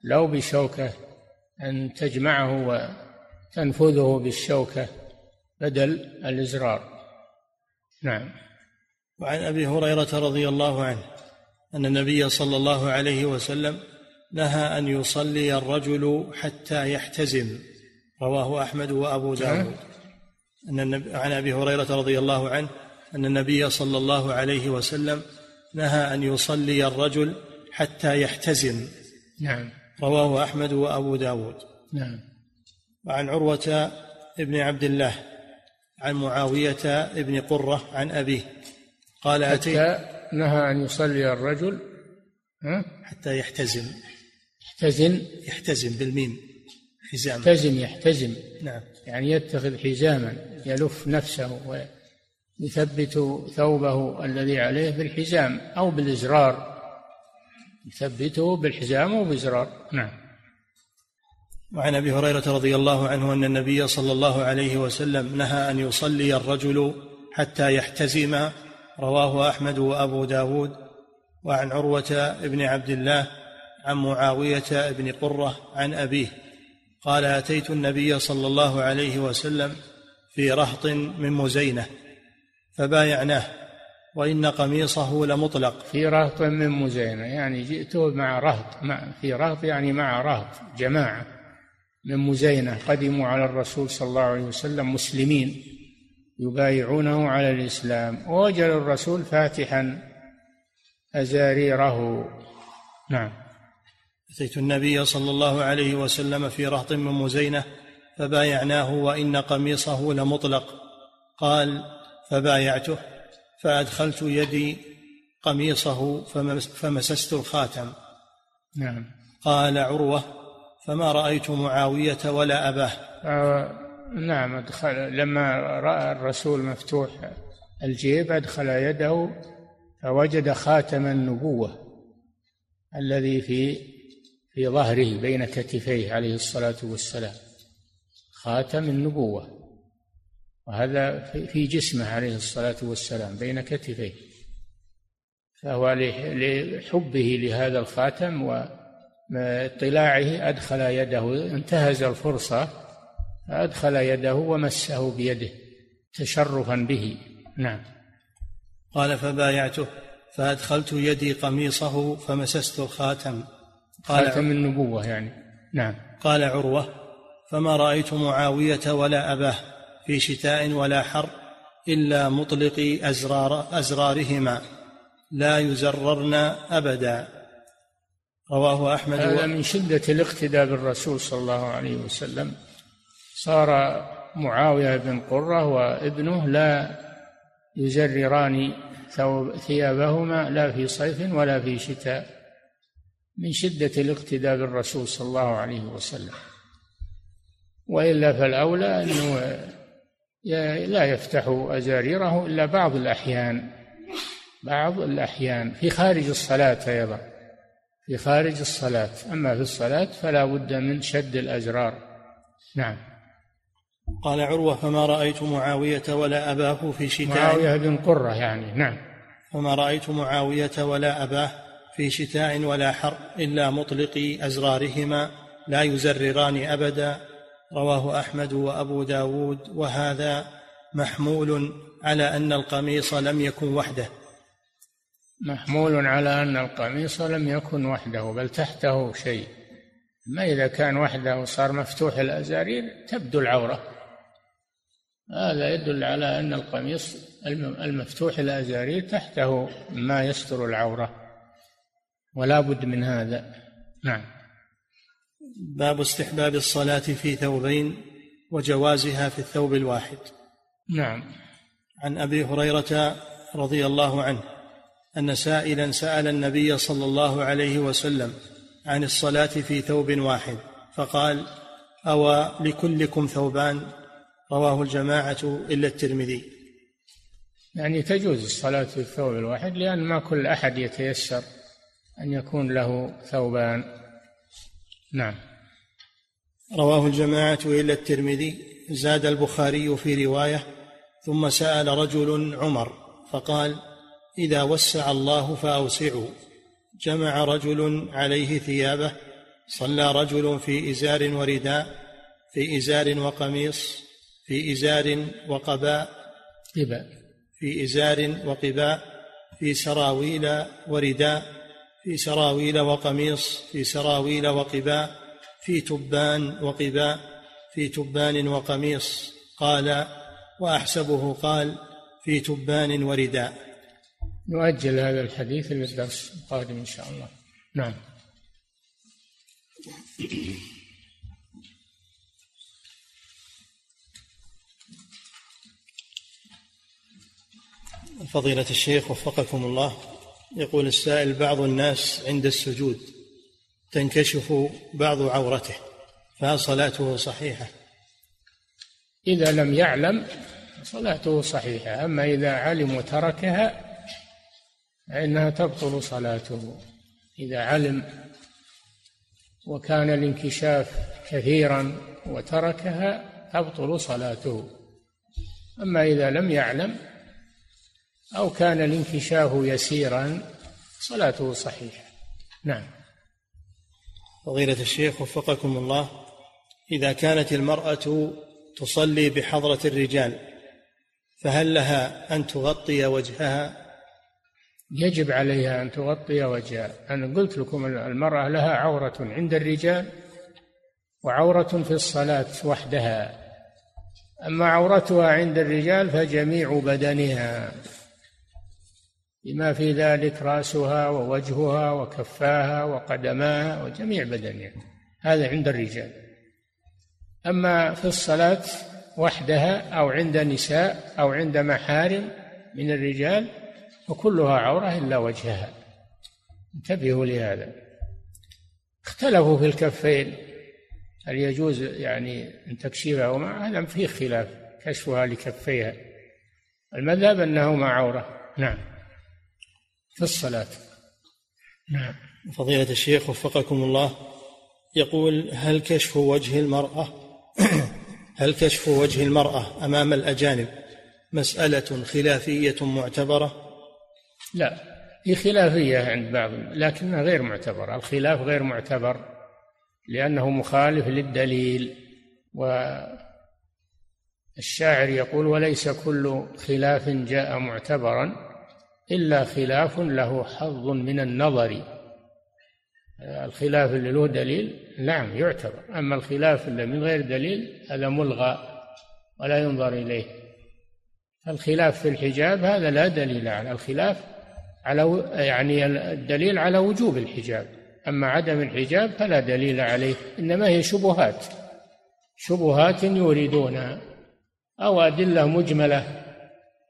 لو بشوكة أن تجمعه وتنفذه بالشوكة بدل الإزرار. نعم. وعن أبي هريرة رضي الله عنه أن النبي صلى الله عليه وسلم نهى أن يصلي الرجل حتى يحتزم. رواه أحمد وأبو داود. أن النبي عن أبي هريرة رضي الله عنه أن النبي صلى الله عليه وسلم نهى أن يصلي الرجل حتى يحتزم. نعم. رواه أحمد وأبو داود. نعم. وعن عروة ابن عبد الله عن معاوية ابن قرة عن أبيه. قال أتيت نهى أن يصلي الرجل ها؟ حتى يحتزم. يحتزم. يحتزم بالميم حزام يحتزم يحتزم. نعم. يعني يتخذ حزاما يلف نفسه ويثبت ثوبه الذي عليه بالحزام أو بالإزرار. يثبته بالحزام أو بإزرار نعم. وعن أبي هريرة رضي الله عنه أن النبي صلى الله عليه وسلم نهى أن يصلي الرجل حتى يحتزم رواه أحمد وأبو داود. وعن عروة بن عبد الله عن معاوية بن قرة عن أبيه قال أتيت النبي صلى الله عليه وسلم في رهط من مزينة فبايعناه وإن قميصه لمطلق. في رهط من مزينة يعني جئته مع رهط مع في رهط يعني مع رهط جماعة من مزينة قدموا على الرسول صلى الله عليه وسلم مسلمين يبايعونه على الإسلام. ووجد الرسول فاتحا أزاريره. نعم. أتيت النبي صلى الله عليه وسلم في رهط من مزينة فبايعناه وإن قميصه لمطلق. قال فبايعته فأدخلت يدي قميصه فمسست الخاتم. نعم. قال عروة فما رأيت معاوية ولا أباه. آه نعم أدخل لما رأى الرسول مفتوح الجيب أدخل يده فوجد خاتم النبوة الذي في في ظهره بين كتفيه عليه الصلاة والسلام. خاتم النبوة. وهذا في جسمه عليه الصلاة والسلام بين كتفيه. فهو لحبه لهذا الخاتم و اطلاعه أدخل يده انتهز الفرصة فأدخل يده ومسه بيده تشرفا به. نعم. قال فبايعته فأدخلت يدي قميصه فمسست الخاتم. قال خاتم النبوة يعني. نعم. قال عروة فما رأيت معاوية ولا أباه. في شتاء ولا حر إلا مطلق أزرار أزرارهما. لا يزررن أبدا. رواه أحمد هذا من شدة الاقتداء بالرسول صلى الله عليه وسلم. صار معاوية بن قرة وابنه لا يزرران ثيابهما لا في صيف ولا في شتاء. من شدة الاقتداء بالرسول صلى الله عليه وسلم. وإلا فالأولى أنه لا يفتح أزاريره إلا بعض الأحيان بعض الأحيان في خارج الصلاة أيضا في خارج الصلاة أما في الصلاة فلا بد من شد الأزرار نعم. قال عروة فما رأيت معاوية ولا أباه في شتاء؟ معاوية بن قرة يعني نعم. فما رأيت معاوية ولا أباه في شتاء ولا حر إلا مطلقي أزرارهما لا يزرران أبدا رواه أحمد وأبو داود وهذا محمول على أن القميص لم يكن وحده. محمول على أن القميص لم يكن وحده بل تحته شيء. ما إذا كان وحده وصار مفتوح الأزارير تبدو العورة. هذا يدل على أن القميص المفتوح الأزارير تحته ما يستر العورة. ولا بد من هذا. نعم. باب استحباب الصلاة في ثوبين وجوازها في الثوب الواحد. نعم. عن أبي هريرة رضي الله عنه أن سائلا سأل النبي صلى الله عليه وسلم عن الصلاة في ثوب واحد فقال أوى لكلكم ثوبان؟ رواه الجماعة إلا الترمذي. يعني تجوز الصلاة في الثوب الواحد لأن ما كل أحد يتيسر أن يكون له ثوبان. نعم. رواه الجماعة إلا الترمذي زاد البخاري في رواية ثم سأل رجل عمر فقال إذا وسع الله فأوسعوا. جمع رجل عليه ثيابه صلى رجل في إزار ورداء في إزار وقميص في إزار وقباء قباء. في إزار وقباء في سراويل ورداء في سراويل وقميص في سراويل وقباء في تبان وقباء في تبان وقميص. قال وأحسبه قال في تبان ورداء. نؤجل هذا الحديث للدرس القادم إن شاء الله. نعم. فضيلة الشيخ وفقكم الله. يقول السائل بعض الناس عند السجود تنكشف بعض عورته فهل صلاته صحيحة. إذا لم يعلم صلاته صحيحة أما إذا علم وتركها فإنها تبطل صلاته. إذا علم وكان الانكشاف كثيرا وتركها تبطل صلاته. أما إذا لم يعلم أو كان الانكشاف يسيرا صلاته صحيحة. نعم. فضيلة الشيخ وفقكم الله إذا كانت المرأة تصلي بحضرة الرجال فهل لها أن تغطي وجهها؟ يجب عليها أن تغطي وجهها. أنا قلت لكم المرأة لها عورة عند الرجال وعورة في الصلاة وحدها. أما عورتها عند الرجال فجميع بدنها. بما في ذلك رأسها ووجهها وكفاها وقدماها وجميع بدنها. هذا عند الرجال. أما في الصلاة وحدها أو عند نساء أو عند محارم من الرجال فكلها عورة إلا وجهها. انتبهوا لهذا. اختلفوا في الكفين. هل يجوز يعني أن تكشفها وما هذا فيه خلاف كشفها لكفيها. المذهب أنهما عورة. نعم. في الصلاة. نعم. فضيلة الشيخ وفقكم الله يقول هل كشف وجه المرأة هل كشف وجه المرأة أمام الأجانب مسألة خلافية معتبرة؟ لا هي خلافية عند بعض لكنها غير معتبرة. الخلاف غير معتبر لأنه مخالف للدليل والشاعر يقول وليس كل خلاف جاء معتبرا إلا خلاف له حظ من النظر. الخلاف اللي له دليل نعم يعتبر. أما الخلاف اللي من غير دليل هذا ملغى ولا ينظر إليه. الخلاف في الحجاب هذا لا دليل على الخلاف على يعني الدليل على وجوب الحجاب. أما عدم الحجاب فلا دليل عليه إنما هي شبهات. شبهات يريدونها أو أدلة مجملة.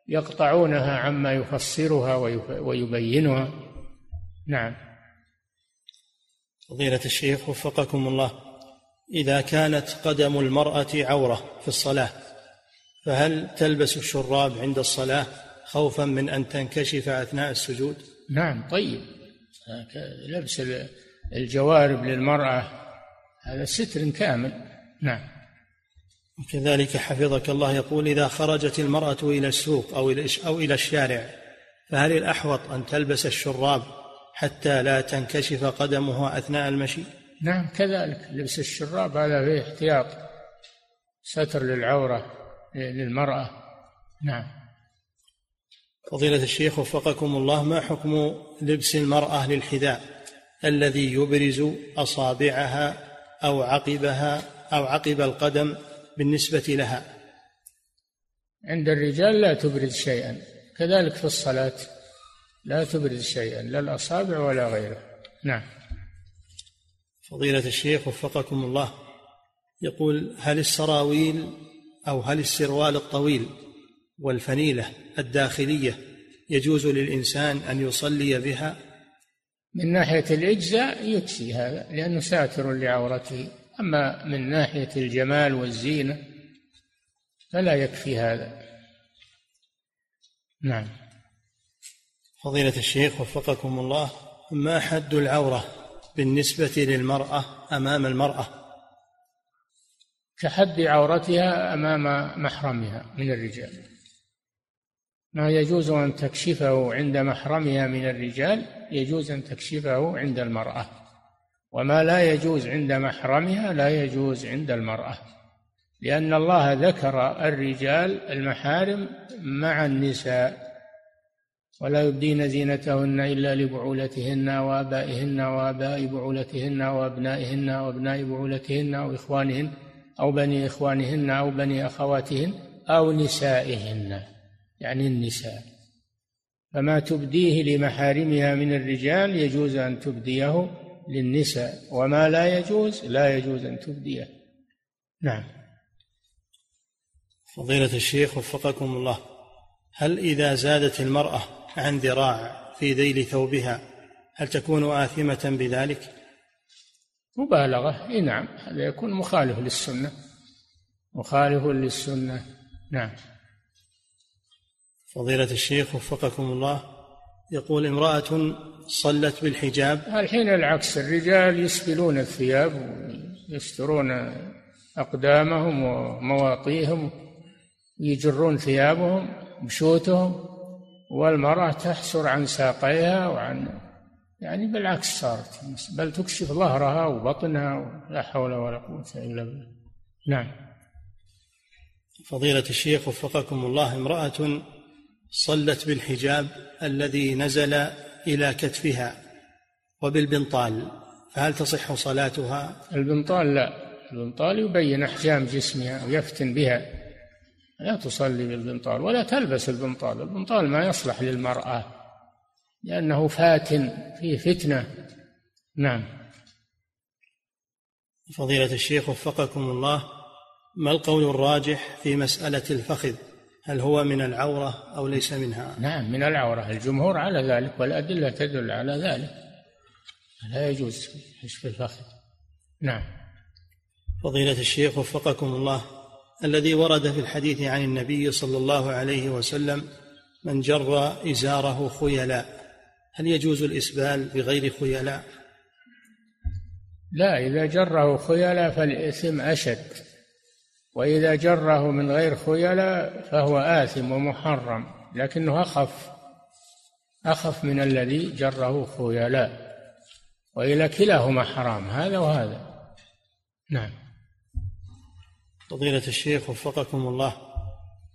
يقطعونها عما يفسرها ويبينها. نعم. فضيلة الشيخ وفقكم الله إذا كانت قدم المرأة عورة في الصلاة فهل تلبس الشراب عند الصلاة خوفا من أن تنكشف أثناء السجود؟ نعم طيب. لبس الجوارب للمرأة هذا ستر كامل. نعم. وكذلك حفظك الله يقول إذا خرجت المرأة إلى السوق أو إلى أو إلى الشارع فهل الأحوط أن تلبس الشراب حتى لا تنكشف قدمها أثناء المشي؟ نعم كذلك لبس الشراب هذا فيه احتياط ستر للعورة للمرأة. نعم. فضيلة الشيخ وفقكم الله ما حكم لبس المرأة للحذاء؟ الذي يبرز أصابعها أو عقبها أو عقب القدم بالنسبة لها. عند الرجال لا تبرز شيئا. كذلك في الصلاة لا تبرز شيئا لا الأصابع ولا غيره. نعم. فضيلة الشيخ وفقكم الله. يقول هل السراويل أو هل السروال الطويل والفنيلة الداخلية يجوز للإنسان أن يصلي بها؟ من ناحية الإجزاء يكفي هذا لأنه ساتر لعورته. أما من ناحية الجمال والزينة فلا يكفي هذا. نعم. فضيلة الشيخ وفقكم الله ما حد العورة بالنسبة للمرأة أمام المرأة؟ كحد عورتها أمام محرمها من الرجال. ما يجوز أن تكشفه عند محرمها من الرجال يجوز أن تكشفه عند المرأة. وما لا يجوز عند محرمها لا يجوز عند المرأة لأن الله ذكر الرجال المحارم مع النساء ولا يبدين زينتهن إلا لبعولتهن وآبائهن وآباء بعولتهن وأبنائهن وأبناء بعولتهن أو إخوانهن أو بني إخوانهن أو بني أخواتهن أو نسائهن يعني النساء. فما تبديه لمحارمها من الرجال يجوز أن تبديه للنساء وما لا يجوز لا يجوز أن تبديه نعم. فضيلة الشيخ وفقكم الله هل إذا زادت المرأة عن ذراع في ذيل ثوبها هل تكون آثمة بذلك؟ مبالغة إي نعم هذا يكون مخالف للسنة. مخالف للسنة نعم. فضيلة الشيخ وفقكم الله يقول امرأة صلت بالحجاب؟ الحين العكس الرجال يسبلون الثياب ويسترون أقدامهم ومواطيهم يجرون ثيابهم بشوتهم والمرأة تحسر عن ساقيها وعن يعني بالعكس صارت. بل تكشف ظهرها وبطنها لا حول ولا قوة إلا بالله. نعم. فضيلة الشيخ وفقكم الله امرأة صلت بالحجاب الذي نزل إلى كتفها وبالبنطال فهل تصح صلاتها؟ البنطال لا. البنطال يبين أحجام جسمها ويفتن بها. لا تصلي بالبنطال ولا تلبس البنطال. البنطال ما يصلح للمرأة لأنه فاتن فيه فتنة. نعم. فضيلة الشيخ وفقكم الله ما القول الراجح في مسألة الفخذ؟ هل هو من العورة أو ليس منها؟ نعم من العورة. الجمهور على ذلك والأدلة تدل على ذلك. لا يجوز كشف الفخذ. نعم. فضيلة الشيخ وفقكم الله الذي ورد في الحديث عن النبي صلى الله عليه وسلم من جر إزاره خيلاء هل يجوز الإسبال بغير خيلاء؟ لا إذا جره خيلاء فالإثم أشد. وإذا جره من غير خيلاء فهو آثم ومحرم لكنه أخف أخف من الذي جره خيلاء. وإلى كلاهما حرام هذا وهذا. نعم. فضيلة الشيخ وفقكم الله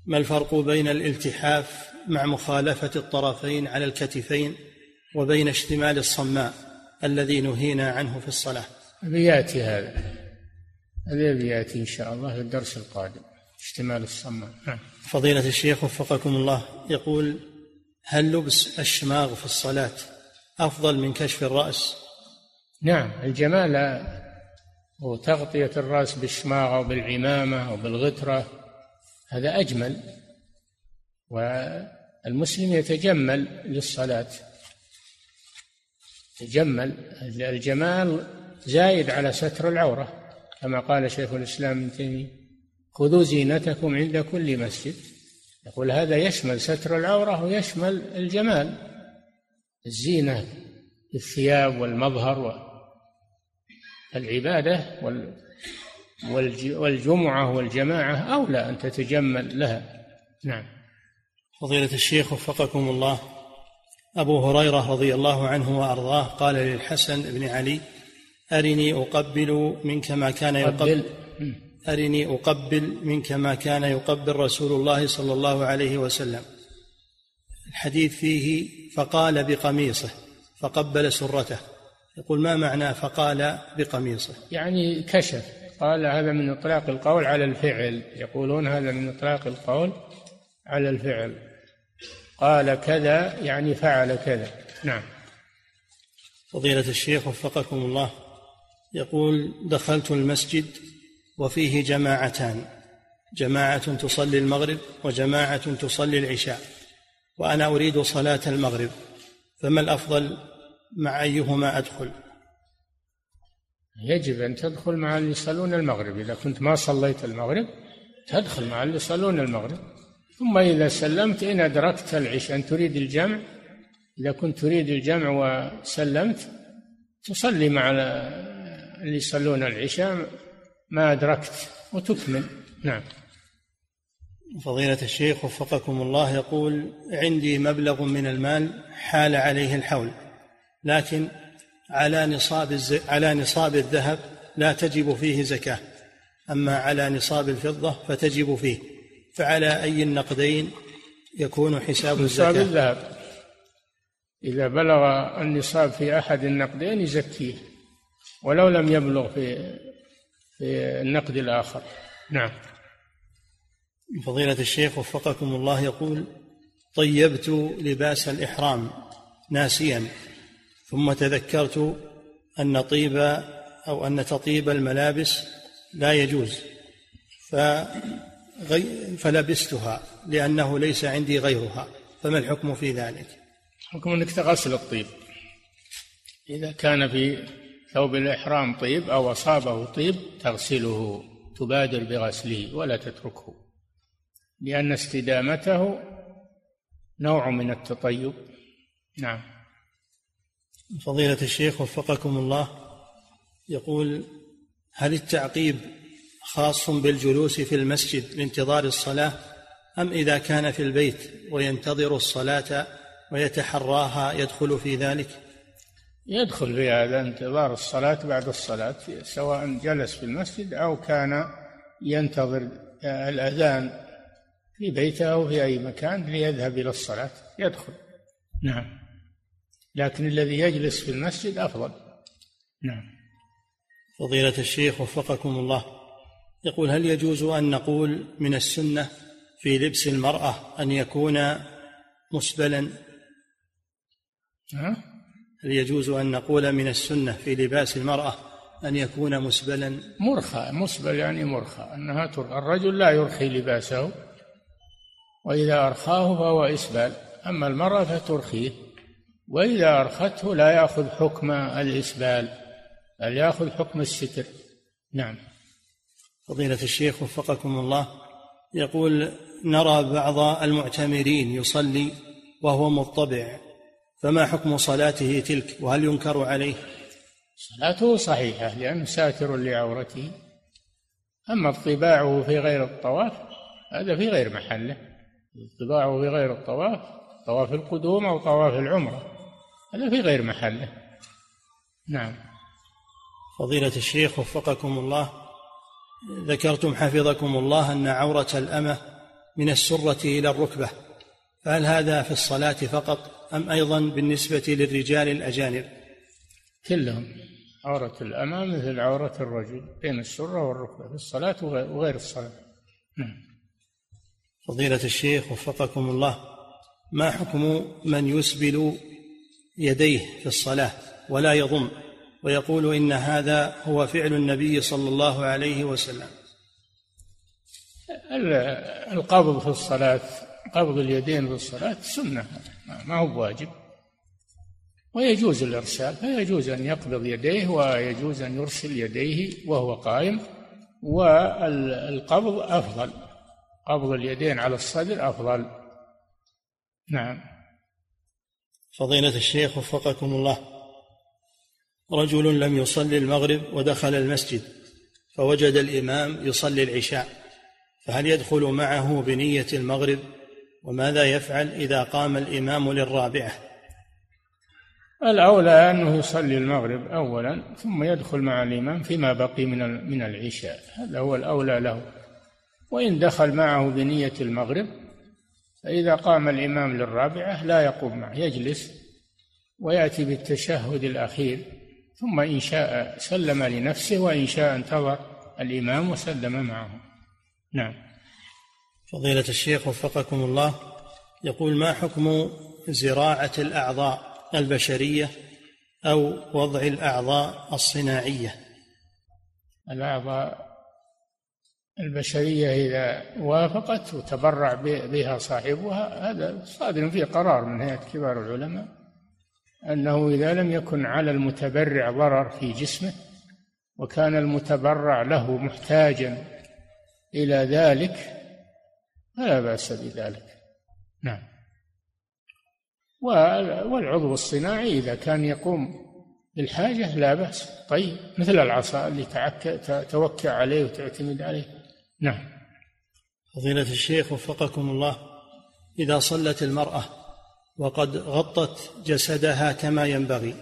ما الفرق بين الالتحاف مع مخالفة الطرفين على الكتفين وبين اشتمال الصماء الذي نهينا عنه في الصلاة؟ بياتي هذا. هذا بياتي إن شاء الله في الدرس القادم. اشتمال الصماء نعم. فضيلة الشيخ وفقكم الله يقول هل لبس الشماغ في الصلاة أفضل من كشف الرأس؟ نعم الجمال وتغطية الرأس بالشماغ أو بالعمامة أو بالغترة هذا أجمل. والمسلم يتجمل للصلاة. يتجمل. الجمال زايد على ستر العورة. كما قال شيخ الإسلام ابن تيمية خذوا زينتكم عند كل مسجد. يقول هذا يشمل ستر العورة ويشمل الجمال. الزينة الثياب والمظهر العبادة والجمعة والجماعة أولى أن تتجمل لها. نعم. فضيلة الشيخ وفقكم الله أبو هريرة رضي الله عنه وأرضاه قال للحسن بن علي أرني أقبل منك ما كان يقبل أرني أقبل منك ما كان يقبل رسول الله صلى الله عليه وسلم. الحديث فيه فقال بقميصه فقبل سرته. يقول ما معنى فقال بقميصه؟ يعني كشف. قال هذا من إطلاق القول على الفعل. يقولون هذا من إطلاق القول على الفعل. قال كذا يعني فعل كذا. نعم. فضيلة الشيخ وفقكم الله. يقول دخلت المسجد وفيه جماعتان جماعة تصلي المغرب وجماعة تصلي العشاء وأنا أريد صلاة المغرب فما الأفضل مع أيهما أدخل؟ يجب أن تدخل مع اللي يصلون المغرب إذا كنت ما صليت المغرب تدخل مع اللي يصلون المغرب. ثم إذا سلمت إن أدركت العشاء أن تريد الجمع إذا كنت تريد الجمع وسلمت تصلي مع اللي يصلون العشاء ما أدركت. وتكمل. نعم. فضيلة الشيخ وفقكم الله يقول عندي مبلغ من المال حال عليه الحول لكن على نصاب الز... على نصاب الذهب لا تجب فيه زكاة. أما على نصاب الفضة فتجب فيه. فعلى أي النقدين يكون حساب الزكاة؟ نصاب الذهب. إذا بلغ النصاب في أحد النقدين يزكيه. ولو لم يبلغ في في النقد الآخر. نعم. فضيلة الشيخ وفقكم الله يقول طيبت لباس الإحرام ناسيا ثم تذكرت أن طيب أو أن تطيب الملابس لا يجوز فغي فلبستها لأنه ليس عندي غيرها فما الحكم في ذلك؟ حكم أنك تغسل الطيب. إذا كان في ثوب الإحرام طيب أو أصابه طيب تغسله تبادر بغسله ولا تتركه. لأن استدامته نوع من التطيب. نعم. فضيلة الشيخ وفقكم الله يقول هل التعقيب خاص بالجلوس في المسجد لانتظار الصلاة أم إذا كان في البيت وينتظر الصلاة ويتحراها يدخل في ذلك؟ يدخل في هذا انتظار الصلاة بعد الصلاة سواء جلس في المسجد أو كان ينتظر الأذان في بيته أو في أي مكان ليذهب إلى الصلاة يدخل. نعم. لكن الذي يجلس في المسجد أفضل. نعم. فضيلة الشيخ وفقكم الله يقول هل يجوز أن نقول من السنة في لبس المرأة أن يكون مسبلا؟ ها؟ هل يجوز أن نقول من السنة في لباس المرأة أن يكون مسبلا؟ مرخى مسبل يعني مرخى أنها ترخى الرجل لا يرخي لباسه وإذا أرخاه فهو إسبال أما المرأة فترخيه وإذا أرخته لا يأخذ حكم الإسبال بل يأخذ حكم الستر. نعم. فضيلة الشيخ وفقكم الله يقول نرى بعض المعتمرين يصلي وهو مضطبع فما حكم صلاته تلك؟ وهل ينكر عليه؟ صلاته صحيحة لأنه ساتر لعورته. أما اطباعه في غير الطواف هذا في غير محله. اطباعه في غير الطواف طواف القدوم أو طواف العمرة هذا في غير محله. نعم. فضيلة الشيخ وفقكم الله ذكرتم حفظكم الله أن عورة الأمة من السرة إلى الركبة فهل هذا في الصلاة فقط؟ أم أيضا بالنسبة للرجال الأجانب؟ كلهم. عورة الأمة مثل عورة الرجل بين السرة والركبة في الصلاة وغير الصلاة. نعم. فضيلة الشيخ وفقكم الله ما حكم من يسبل يديه في الصلاة ولا يضم؟ ويقول إن هذا هو فعل النبي صلى الله عليه وسلم. القبض في الصلاة قبض اليدين في الصلاة سنة. ما هو بواجب ويجوز الإرسال فيجوز أن يقبض يديه ويجوز أن يرسل يديه وهو قائم والقبض أفضل. قبض اليدين على الصدر أفضل. نعم. فضيلة الشيخ وفقكم الله. رجل لم يصلي المغرب ودخل المسجد فوجد الإمام يصلي العشاء فهل يدخل معه بنية المغرب؟ وماذا يفعل إذا قام الإمام للرابعة؟ الأولى أنه يصلي المغرب أولا ثم يدخل مع الإمام فيما بقي من من العشاء. هذا هو الأولى له. وإن دخل معه بنية المغرب فإذا قام الإمام للرابعة لا يقوم معه يجلس ويأتي بالتشهد الأخير. ثم إن شاء سلم لنفسه وإن شاء انتظر الإمام وسلم معه. نعم. فضيلة الشيخ وفقكم الله يقول ما حكم زراعة الأعضاء البشرية أو وضع الأعضاء الصناعية؟ الأعضاء البشرية إذا وافقت وتبرع بها صاحبها هذا صادر فيه قرار من هيئة كبار العلماء أنه إذا لم يكن على المتبرع ضرر في جسمه وكان المتبرع له محتاجا إلى ذلك فلا بأس بذلك. نعم. والعضو الصناعي إذا كان يقوم بالحاجة لا بأس. طيب مثل العصا اللي توكل عليه وتعتمد عليه. نعم. فضيلة الشيخ وفقكم الله إذا صلت المرأة وقد غطت جسدها كما ينبغي.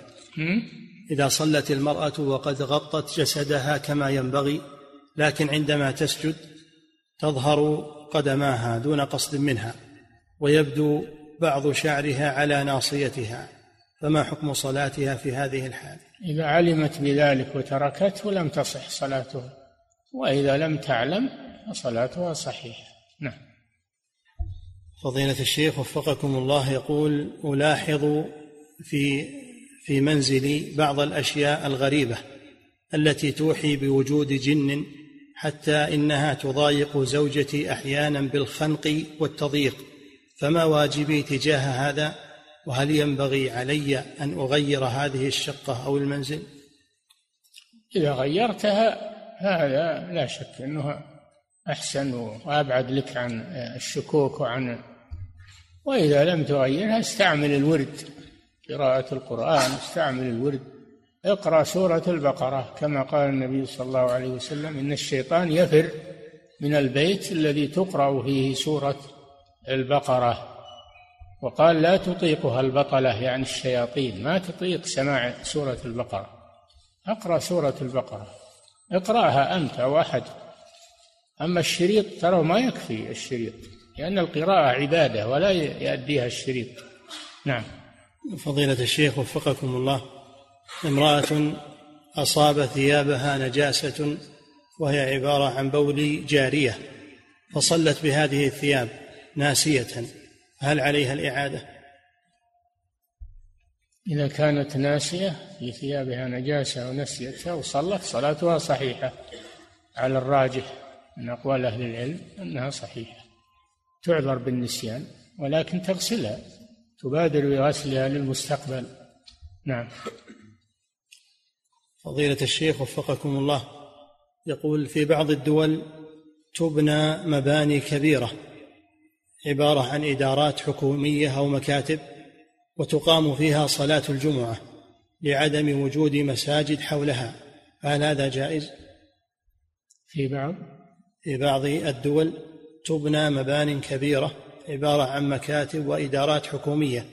إذا صلت المرأة وقد غطت جسدها كما ينبغي لكن عندما تسجد تظهر قدماها دون قصد منها ويبدو بعض شعرها على ناصيتها فما حكم صلاتها في هذه الحال؟ إذا علمت بذلك وتركته لم تصح صلاتها وإذا لم تعلم فصلاتها صحيحة. نعم. فضيلة الشيخ وفقكم الله يقول ألاحظ في في منزلي بعض الأشياء الغريبة التي توحي بوجود جن حتى إنها تضايق زوجتي أحيانا بالخنق والتضييق. فما واجبي تجاه هذا؟ وهل ينبغي علي أن أغير هذه الشقة أو المنزل؟ إذا غيرتها هذا لا شك إنه أحسن وأبعد لك عن الشكوك وعن وإذا لم تغيرها استعمل الورد. قراءة القرآن استعمل الورد. اقرأ سورة البقرة كما قال النبي صلى الله عليه وسلم إن الشيطان يفر من البيت الذي تقرأ فيه سورة البقرة. وقال لا تطيقها البطلة يعني الشياطين. ما تطيق سماع سورة البقرة. اقرأ سورة البقرة. اقرأها أنت أو أحد. أما الشريط ترى ما يكفي الشريط لأن القراءة عبادة ولا يؤديها الشريط. نعم. فضيلة الشيخ وفقكم الله. امرأة أصاب ثيابها نجاسة وهي عبارة عن بول جارية فصلت بهذه الثياب ناسية. هل عليها الإعادة؟ إذا كانت ناسية في ثيابها نجاسة ونسيتها وصلت صلاتها صحيحة على الراجح. من أقوال أهل العلم أنها صحيحة. تعذر بالنسيان ولكن تغسلها تبادر بغسلها للمستقبل. نعم. فضيلة الشيخ وفقكم الله. يقول في بعض الدول تبنى مباني كبيرة عبارة عن إدارات حكومية أو مكاتب وتقام فيها صلاة الجمعة لعدم وجود مساجد حولها. هل هذا جائز؟ في بعض؟ في بعض الدول تبنى مبان كبيرة عبارة عن مكاتب وإدارات حكومية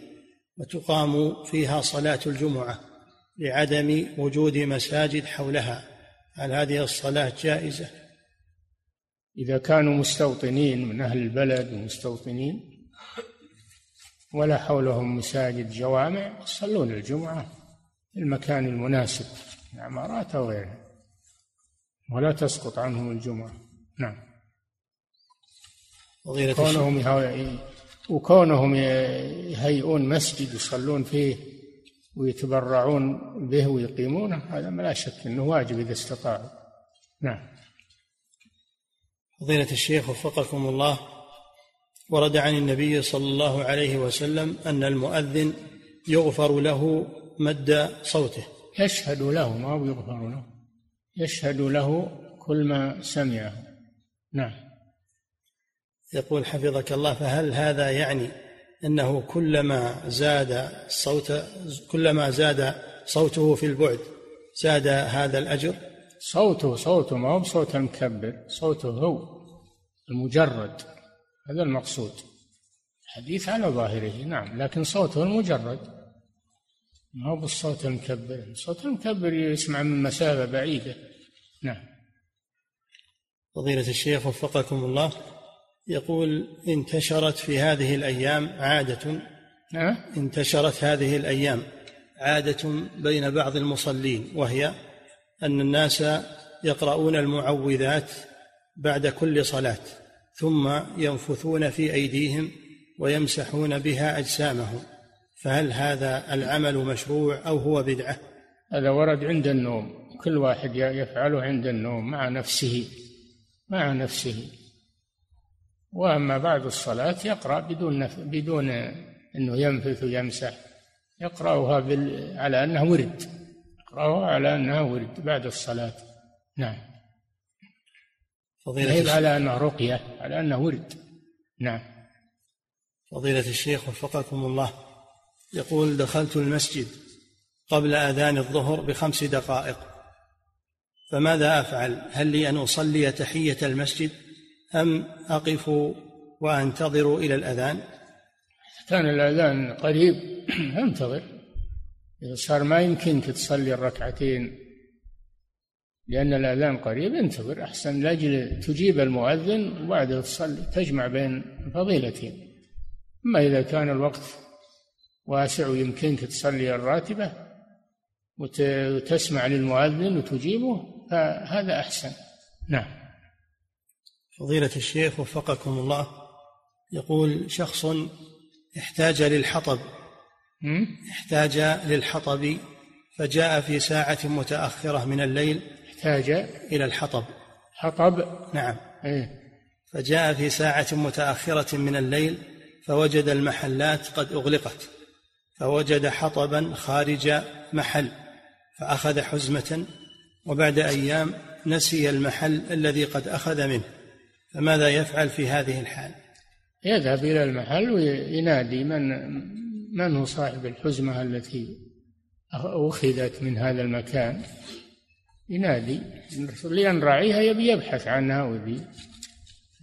وتقام فيها صلاة الجمعة. لعدم وجود مساجد حولها. هل هذه الصلاة جائزة؟ إذا كانوا مستوطنين من أهل البلد ومستوطنين ولا حولهم مساجد جوامع يصلون الجمعة في المكان المناسب العمارات أو غيرها. ولا تسقط عنهم الجمعة. نعم. كونهم وكونهم يهيئون مسجد يصلون فيه ويتبرعون به ويقيمونه هذا ما لا شك إنه واجب إذا استطاعوا. نعم. فضيلة الشيخ وفقكم الله ورد عن النبي صلى الله عليه وسلم أن المؤذن يغفر له مد صوته. يشهد له ما هو يغفر له؟ يشهد له كل ما سمعه. نعم. يقول حفظك الله فهل هذا يعني أنه كلما زاد صوت كلما زاد صوته في البعد زاد هذا الأجر؟ صوته صوته ما هو بصوت المكبر صوته هو المجرد هذا المقصود. الحديث على ظاهره نعم لكن صوته المجرد. ما هو بالصوت المكبر؟ الصوت المكبر يسمع من مسافة بعيدة. نعم. فضيلة الشيخ وفقكم الله. يقول انتشرت في هذه الأيام عادة نعم. انتشرت هذه الأيام عادة بين بعض المصلين وهي أن الناس يقرؤون المعوذات بعد كل صلاة ثم ينفثون في أيديهم ويمسحون بها أجسامهم. فهل هذا العمل مشروع أو هو بدعة؟ هذا ورد عند النوم كل واحد يفعله عند النوم مع نفسه مع نفسه. وأما بعد الصلاة يقرأ بدون نف... بدون إنه ينفث ويمسح. يقرأها بال... على انه ورد. يقرأها على أنها ورد بعد الصلاة. نعم. فضيلة على انه رقية على انه ورد. نعم. فضيلة الشيخ وفقكم الله. يقول دخلت المسجد قبل أذان الظهر بخمس دقائق. فماذا أفعل؟ هل لي أن أصلي تحية المسجد؟ أم أقف وأنتظر إلى الأذان؟ كان الأذان قريب أنتظر. إذا صار ما يمكنك تصلي الركعتين لأن الأذان قريب انتظر. أحسن لأجل تجيب المؤذن وبعده تصلي تجمع بين فضيلتين. أما إذا كان الوقت واسع ويمكنك تصلي الراتبة وتسمع للمؤذن وتجيبه فهذا أحسن. نعم. فضيلة الشيخ وفقكم الله. يقول شخص احتاج للحطب. احتاج للحطب فجاء في ساعة متأخرة من الليل احتاج إلى الحطب. حطب؟ نعم. إيه؟ فجاء في ساعة متأخرة من الليل فوجد المحلات قد أغلقت. فوجد حطبا خارج محل فأخذ حزمة وبعد أيام نسي المحل الذي قد أخذ منه. فماذا يفعل في هذه الحال؟ يذهب إلى المحل وينادي من من هو صاحب الحزمة التي أخذت من هذا المكان؟ ينادي. لأن راعيها يبي يبحث عنها ويبي.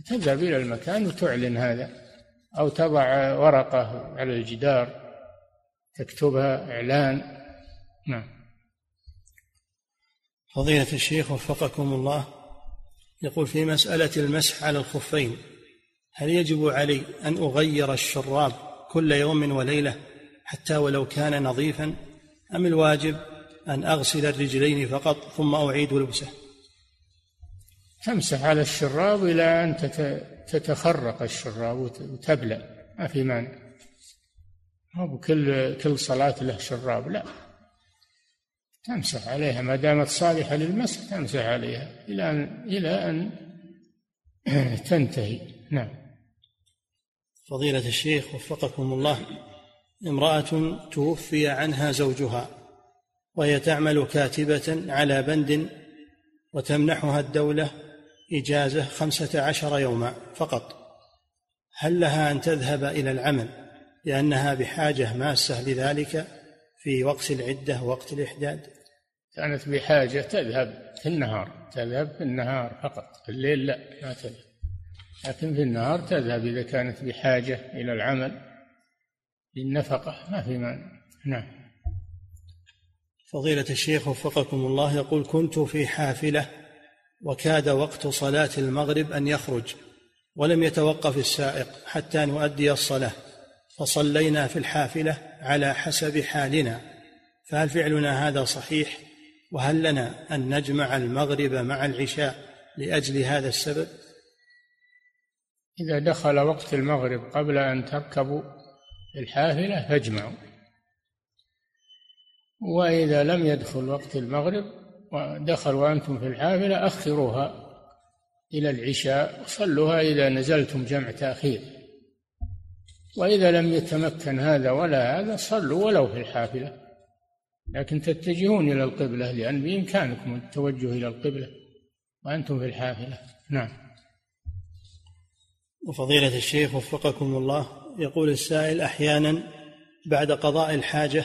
تذهب إلى المكان وتعلن هذا. أو تضع ورقة على الجدار تكتبها إعلان. نعم. فضيلة الشيخ وفقكم الله. يقول في مسألة المسح على الخفين هل يجب علي أن أغير الشراب كل يوم وليلة حتى ولو كان نظيفا أم الواجب أن أغسل الرجلين فقط ثم أعيد لبسه؟ تمسح على الشراب إلى أن تتخرق الشراب وتبلى ما في مانع. مو كل كل صلاة له شراب لا. تمسح عليها ما دامت صالحة للمسح تمسح عليها إلى أن إلى أن تنتهي. نعم. فضيلة الشيخ وفقكم الله امرأة توفي عنها زوجها وهي تعمل كاتبة على بند وتمنحها الدولة إجازة خمسة عشر يوما فقط. هل لها أن تذهب إلى العمل لأنها بحاجة ماسة لذلك؟ في وقت العدة وقت الإحداد. كانت بحاجة تذهب في النهار تذهب في النهار فقط في الليل لا ما تذهب. لكن في النهار تذهب إذا كانت بحاجة إلى العمل. للنفقة ما في مانع. نعم. فضيلة الشيخ وفقكم الله يقول كنت في حافلة وكاد وقت صلاة المغرب أن يخرج ولم يتوقف السائق حتى نؤدي الصلاة. فصلينا في الحافلة على حسب حالنا فهل فعلنا هذا صحيح؟ وهل لنا أن نجمع المغرب مع العشاء لأجل هذا السبب؟ إذا دخل وقت المغرب قبل أن تركبوا الحافلة فاجمعوا. وإذا لم يدخل وقت المغرب ودخل وأنتم في الحافلة أخروها إلى العشاء وصلوها إذا نزلتم جمع تأخير. وإذا لم يتمكن هذا ولا هذا صلوا ولو في الحافلة. لكن تتجهون إلى القبلة لأن بإمكانكم التوجه إلى القبلة وأنتم في الحافلة. نعم. وفضيلة الشيخ وفقكم الله يقول السائل أحيانا بعد قضاء الحاجة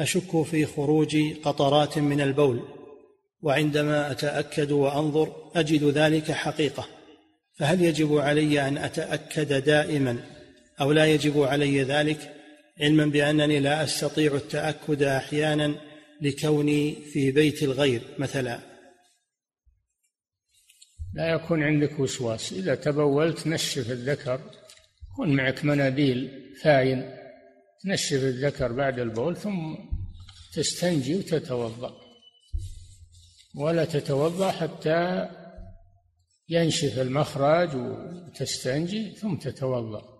أشك في خروج قطرات من البول وعندما أتأكد وأنظر أجد ذلك حقيقة فهل يجب علي أن أتأكد دائما؟ أو لا يجب علي ذلك علما بأنني لا أستطيع التأكد أحيانا لكوني في بيت الغير مثلا. لا يكون عندك وسواس. إذا تبولت نشف الذكر. كن معك مناديل فاين. تنشف الذكر بعد البول ثم تستنجي وتتوضأ. ولا تتوضأ حتى ينشف المخرج وتستنجي ثم تتوضأ.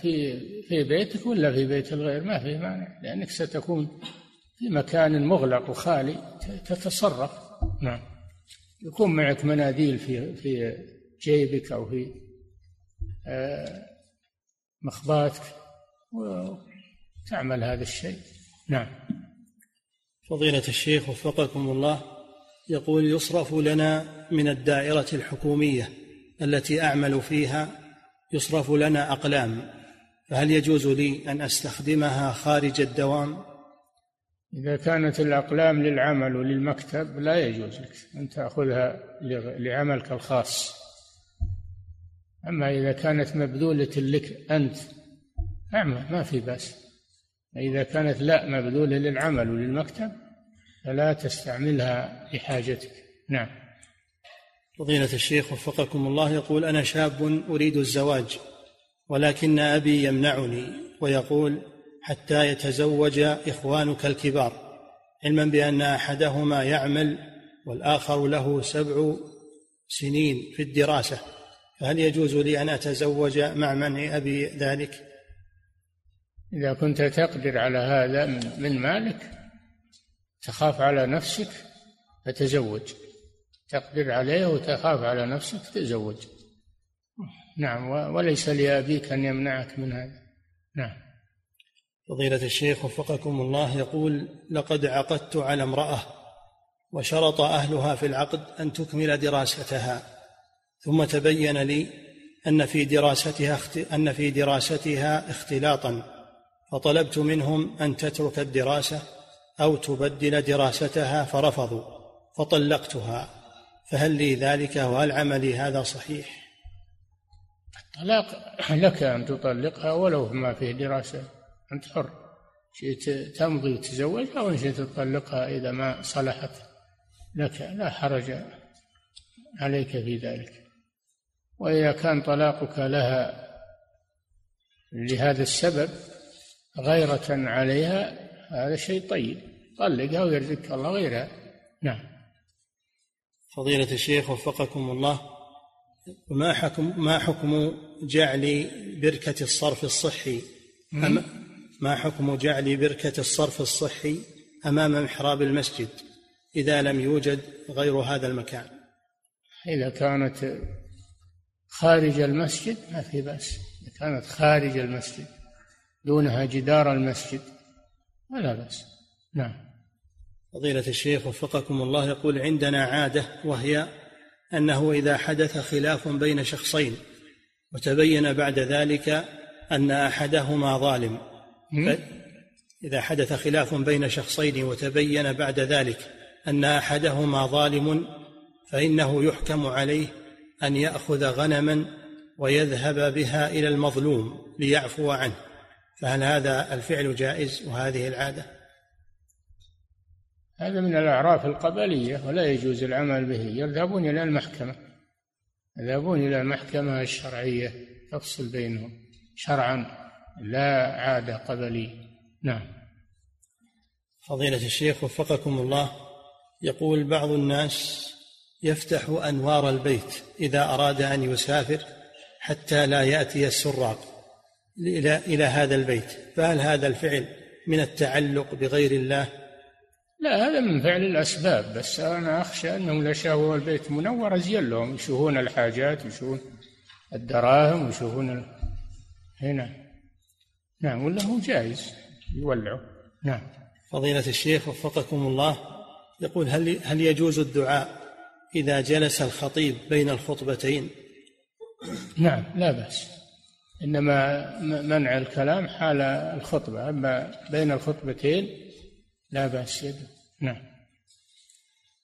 في في بيتك ولا في بيت الغير؟ ما في مانع لأنك ستكون في مكان مغلق وخالي تتصرف. نعم. يكون معك مناديل في في جيبك أو في آه، مخباتك وتعمل هذا الشيء. نعم. فضيلة الشيخ وفقكم الله يقول يصرف لنا من الدائرة الحكومية التي أعمل فيها يصرف لنا أقلام فهل يجوز لي أن أستخدمها خارج الدوام؟ إذا كانت الأقلام للعمل وللمكتب لا يجوز لك أن تأخذها لعملك الخاص. أما إذا كانت مبذولة لك أنت اعمل ما في بأس. إذا كانت لا مبذولة للعمل وللمكتب فلا تستعملها لحاجتك. نعم. فضيلة الشيخ وفقكم الله يقول أنا شاب أريد الزواج ولكن أبي يمنعني ويقول حتى يتزوج إخوانك الكبار علما بأن أحدهما يعمل والآخر له سبع سنين في الدراسة فهل يجوز لي أن أتزوج مع منع أبي ذلك؟ إذا كنت تقدر على هذا من مالك تخاف على نفسك فتزوج. تقدر عليه وتخاف على نفسك تزوج نعم وليس لأبيك أن يمنعك من هذا. نعم. فضيلة الشيخ وفقكم الله يقول لقد عقدت على امرأة وشرط أهلها في العقد أن تكمل دراستها ثم تبين لي أن في دراستها أن في دراستها اختلاطا فطلبت منهم أن تترك الدراسة أو تبدل دراستها فرفضوا فطلقتها. فهل لي ذلك وهل عملي هذا صحيح؟ الطلاق لك أن تطلقها ولو ما فيه دراسة. أنت حر. شئت تمضي وتزوجها وإن شئت تطلقها إذا ما صلحت لك لا حرج عليك في ذلك. وإذا كان طلاقك لها لهذا السبب غيرة عليها هذا شيء طيب. طلقها ويرزقك الله غيرها. نعم. فضيلة الشيخ وفقكم الله ما حكم ما حكم جعل بركة الصرف الصحي؟ أم ما حكم جعل بركة الصرف الصحي أمام محراب المسجد إذا لم يوجد غير هذا المكان؟ إذا كانت خارج المسجد ما في بأس إذا كانت خارج المسجد دونها جدار المسجد ولا بأس. نعم. فضيلة الشيخ وفقكم الله يقول عندنا عادة وهي أنه إذا حدث خلاف بين شخصين وتبين بعد ذلك أن أحدهما ظالم. إذا حدث خلاف بين شخصين وتبين بعد ذلك أن أحدهما ظالم فإنه يحكم عليه أن يأخذ غنما ويذهب بها إلى المظلوم ليعفو عنه. فهل هذا الفعل جائز وهذه العادة؟ هذا من الأعراف القبلية ولا يجوز العمل به. يذهبون إلى المحكمة. يذهبون إلى المحكمة الشرعية. تفصل بينهم. شرعا لا عاده قبليه نعم. فضيلة الشيخ وفقكم الله يقول بعض الناس يفتح أنوار البيت إذا أراد أن يسافر حتى لا يأتي السراق إلى إلى هذا البيت. فهل هذا الفعل من التعلق بغير الله؟ لا هذا من فعل الأسباب بس أنا أخشى أنهم إذا شافوا البيت منور أزين لهم يشوفون الحاجات ويشوفون الدراهم ويشوفون ال... هنا. نعم ولا هو جائز يولعوا. نعم. فضيلة الشيخ وفقكم الله يقول هل هل يجوز الدعاء إذا جلس الخطيب بين الخطبتين؟ نعم لا بأس. إنما منع الكلام حال الخطبة أما بين الخطبتين لا بأس نعم.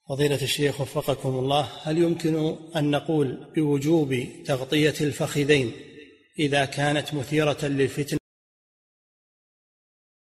فضيلة الشيخ وفقكم الله هل يمكن أن نقول بوجوب تغطية الفخذين إذا كانت مثيرة للفتن